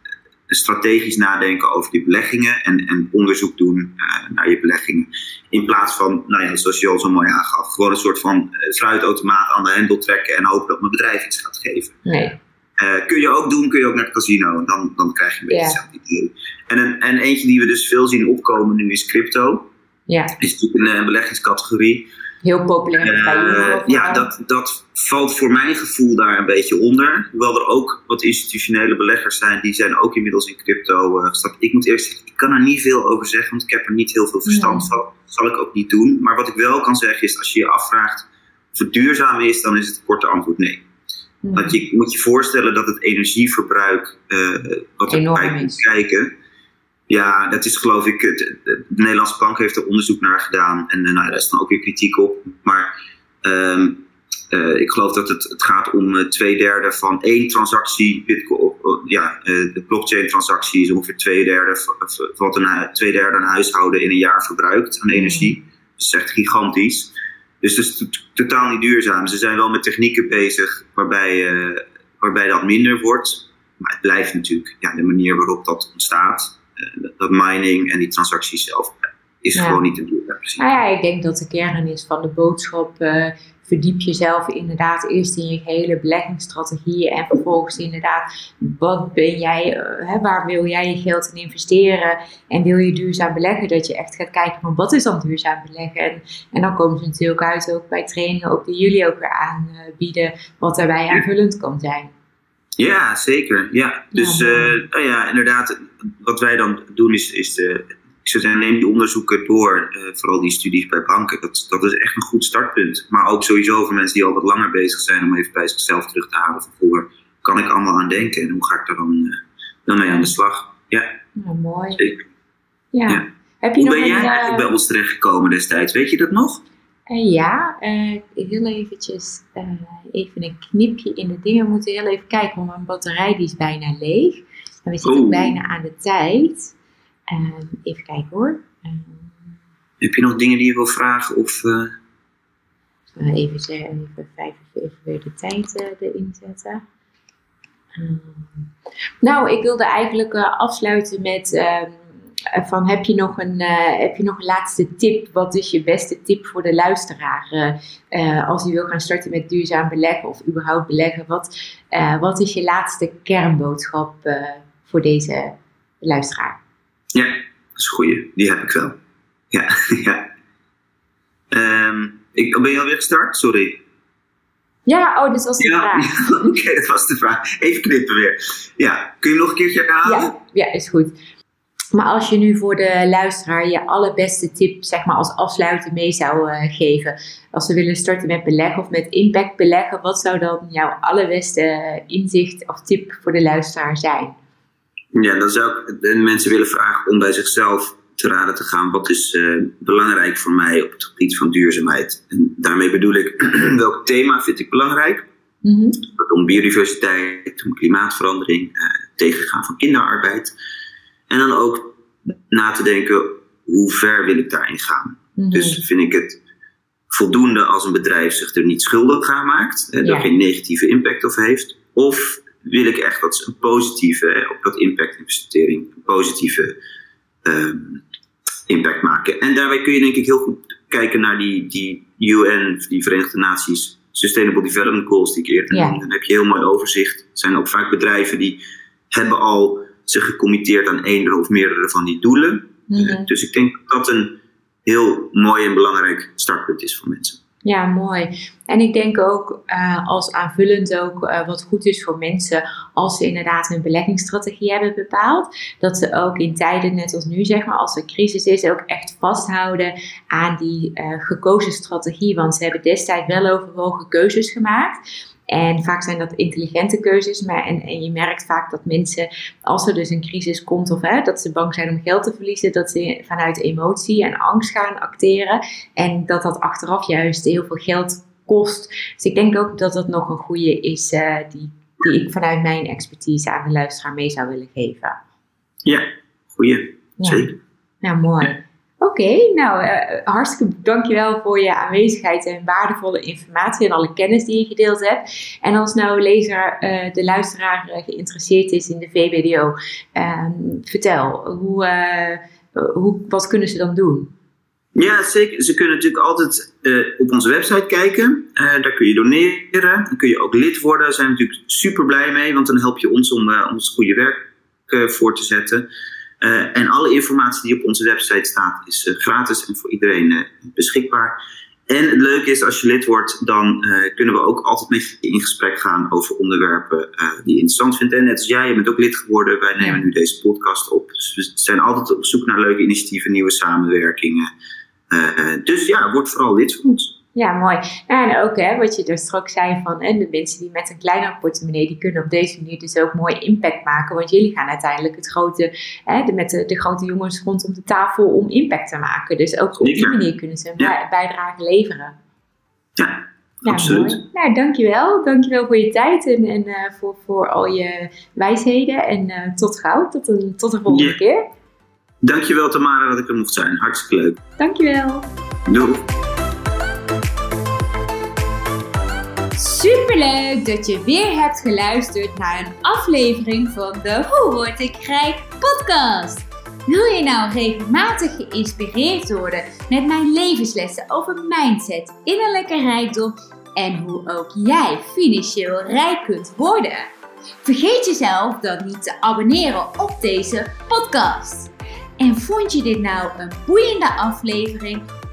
strategisch nadenken over die beleggingen. En, en onderzoek doen eh, naar je beleggingen. In plaats van, nou ja, zoals je al zo mooi aangaf, gewoon een soort van eh, fruitautomaat aan de hendel trekken en hopen dat mijn bedrijf iets gaat geven. Nee. Eh, kun je ook doen, kun je ook naar het casino. Dan, dan krijg je een beetje hetzelfde idee. En, een, en eentje die we dus veel zien opkomen nu is crypto. Ja, Is natuurlijk een, eh, beleggingscategorie. heel populair bij Eh, ja, dat, dat valt voor mijn gevoel daar een beetje onder. Hoewel er ook wat institutionele beleggers zijn, die zijn ook inmiddels in crypto gestapt. Ik moet eerst zeggen, ik kan er niet veel over zeggen, want ik heb er niet heel veel verstand Nee. van. Dat zal ik ook niet doen. Maar wat ik wel kan zeggen is, als je je afvraagt of het duurzaam is, dan is het korte antwoord nee. Want je moet je voorstellen dat het energieverbruik, eh, wat erbij komt kijken, ja, dat is geloof ik, de, de Nederlandse bank heeft er onderzoek naar gedaan. En eh, nou, daar is dan ook weer kritiek op. Maar ehm, eh, ik geloof dat het, het gaat om eh, twee derde van één transactie. Bitcoin, ja, de blockchain transactie is ongeveer twee derde van wat een, twee derde een huishouden in een jaar verbruikt aan energie. Dat is echt gigantisch. Dus het is to- totaal niet duurzaam. Ze zijn wel met technieken bezig waarbij, eh, waarbij dat minder wordt. Maar het blijft natuurlijk ja, de manier waarop dat ontstaat. eh, dat- mining en die transacties zelf. is Ja. gewoon niet te precies. Nou ja, ik denk dat de kern is van de boodschap. Verdiep jezelf inderdaad eerst in je hele beleggingsstrategieën. En vervolgens inderdaad, wat ben jij, eh, hè, waar wil jij je geld in investeren? En wil je duurzaam beleggen? Dat je echt gaat kijken van wat is dan duurzaam beleggen? En, en dan komen ze natuurlijk uit ook bij trainingen, ook die jullie ook weer aanbieden. Wat daarbij aanvullend kan zijn. Ja, zeker. Ja. Dus Ja, eh, nou ja, inderdaad, wat wij dan doen is, is de, ik zou neem die onderzoeken door, eh, vooral die studies bij banken. Dat, dat is echt een goed startpunt. Maar ook sowieso voor mensen die al wat langer bezig zijn om even bij zichzelf terug te halen van. Kan ik allemaal aan denken en hoe ga ik daar dan, eh, dan mee aan de slag? Ja, Nou, mooi. zeker. Ja. Ja. Heb je Hoe nog ben jij eh, eigenlijk bij ons terechtgekomen destijds? Weet je dat nog? Ja, heel eventjes even een knipje in de dingen. We moeten heel even kijken, want mijn batterij die is bijna leeg. En we zitten Oeh. bijna aan de tijd. Ehm, even kijken hoor. Ehm, Heb je nog dingen die je wil vragen? Of, eh, eh, even, even, vijf, even weer de tijd eh, erin zetten. Ehm, nou, ik wilde eigenlijk afsluiten met... van heb je, nog een, heb je nog een laatste tip? Wat is je beste tip voor de luisteraar? als je wil gaan starten met duurzaam beleggen of überhaupt beleggen, wat, wat is je laatste kernboodschap voor deze luisteraar? Ja, dat is een goeie. Die heb ik wel. Ja, ja. Ehm, ik, ben je alweer gestart? Sorry. Ja, oh, dit was de Ja, vraag. oké, dat was de vraag. Even knippen weer. Ja, kun je nog een keertje herhalen? Ja, ja, is goed. Maar als je nu voor de luisteraar je allerbeste tip, zeg maar als afsluiter mee zou eh, geven, als ze willen starten met beleggen of met impact beleggen, wat zou dan jouw allerbeste inzicht of tip voor de luisteraar zijn? Ja, dan zou ik de mensen willen vragen om bij zichzelf te raden te gaan. Wat is eh, belangrijk voor mij op het gebied van duurzaamheid? En daarmee bedoel ik, welk thema vind ik belangrijk? Mhm. om biodiversiteit, om klimaatverandering, eh, tegengaan van kinderarbeid. En dan ook na te denken, hoe ver wil ik daarin gaan? Mhm. Dus vind ik het voldoende als een bedrijf zich er niet schuldig aan maakt, eh, Ja. geen negatieve impact op heeft? Of wil ik echt dat ze een positieve, op dat impact-investering, een positieve ehm, impact maken? En daarbij kun je denk ik heel goed kijken naar die, die UN, die Verenigde Naties Sustainable Development Goals die ik eerder Ja. noemde. Dan heb je heel mooi overzicht. Het zijn ook vaak bedrijven die hebben al zich gecommitteerd aan een of meerdere van die doelen. Mhm. Eh, Dus ik denk dat dat een heel mooi en belangrijk startpunt is voor mensen. Ja, mooi. En ik denk ook eh, als aanvullend ook eh, wat goed is voor mensen als ze inderdaad een beleggingsstrategie hebben bepaald, dat ze ook in tijden net als nu zeg maar, als er crisis is, ook echt vasthouden aan die eh, gekozen strategie. Want ze hebben destijds wel overwogen keuzes gemaakt. En vaak zijn dat intelligente keuzes, maar en, en je merkt vaak dat mensen, als er dus een crisis komt of hè, dat ze bang zijn om geld te verliezen, dat ze vanuit emotie en angst gaan acteren. En dat dat achteraf juist heel veel geld kost. Dus ik denk ook dat dat nog een goede is eh, die, die ik vanuit mijn expertise aan de luisteraar mee zou willen geven. Ja, goeie. Ja. Zeker. Nou, mooi. Oké, nou eh, hartstikke dankjewel voor je aanwezigheid en waardevolle informatie en alle kennis die je gedeeld hebt. En als nou lezer, eh, de luisteraar eh, geïnteresseerd is in de VBDO, ehm, vertel, hoe, hoe, wat kunnen ze dan doen? Ja, zeker. Ze kunnen natuurlijk altijd op onze website kijken. Daar kun je doneren. Dan kun je ook lid worden. Daar zijn we natuurlijk super blij mee, want dan help je ons om ons goede werk voor te zetten. Eh, en alle informatie die op onze website staat is eh, gratis en voor iedereen eh, beschikbaar. En het leuke is, als je lid wordt, dan kunnen we ook altijd met je in gesprek gaan over onderwerpen die je interessant vindt. En net als jij, je bent ook lid geworden. Wij nemen nu deze podcast op. Dus we zijn altijd op zoek naar leuke initiatieven, nieuwe samenwerkingen. Dus ja, word vooral lid van ons. Ja, mooi. Nou, en ook hè, wat je er straks zei van hè, de mensen die met een kleinere portemonnee, die kunnen op deze manier dus ook mooi impact maken. Want jullie gaan uiteindelijk het grote, hè, de, met de, de grote jongens rondom de tafel om impact te maken. Dus ook op die manier kunnen ze een Ja. bijdrage leveren. Ja, Ja, absoluut. mooi. Nou, dankjewel. Dankjewel voor je tijd en, en eh, voor, voor al je wijsheden. En eh, tot gauw. Tot, een, tot de volgende Ja. keer. Dankjewel Tamara dat ik er mocht zijn. Hartstikke leuk. Dankjewel. Doei. Superleuk dat je weer hebt geluisterd naar een aflevering van de Hoe Word ik Rijk podcast. Wil je nou regelmatig geïnspireerd worden met mijn levenslessen over mindset, innerlijke rijkdom en hoe ook jij financieel rijk kunt worden? Vergeet jezelf dan niet te abonneren op deze podcast. En vond je dit nou een boeiende aflevering?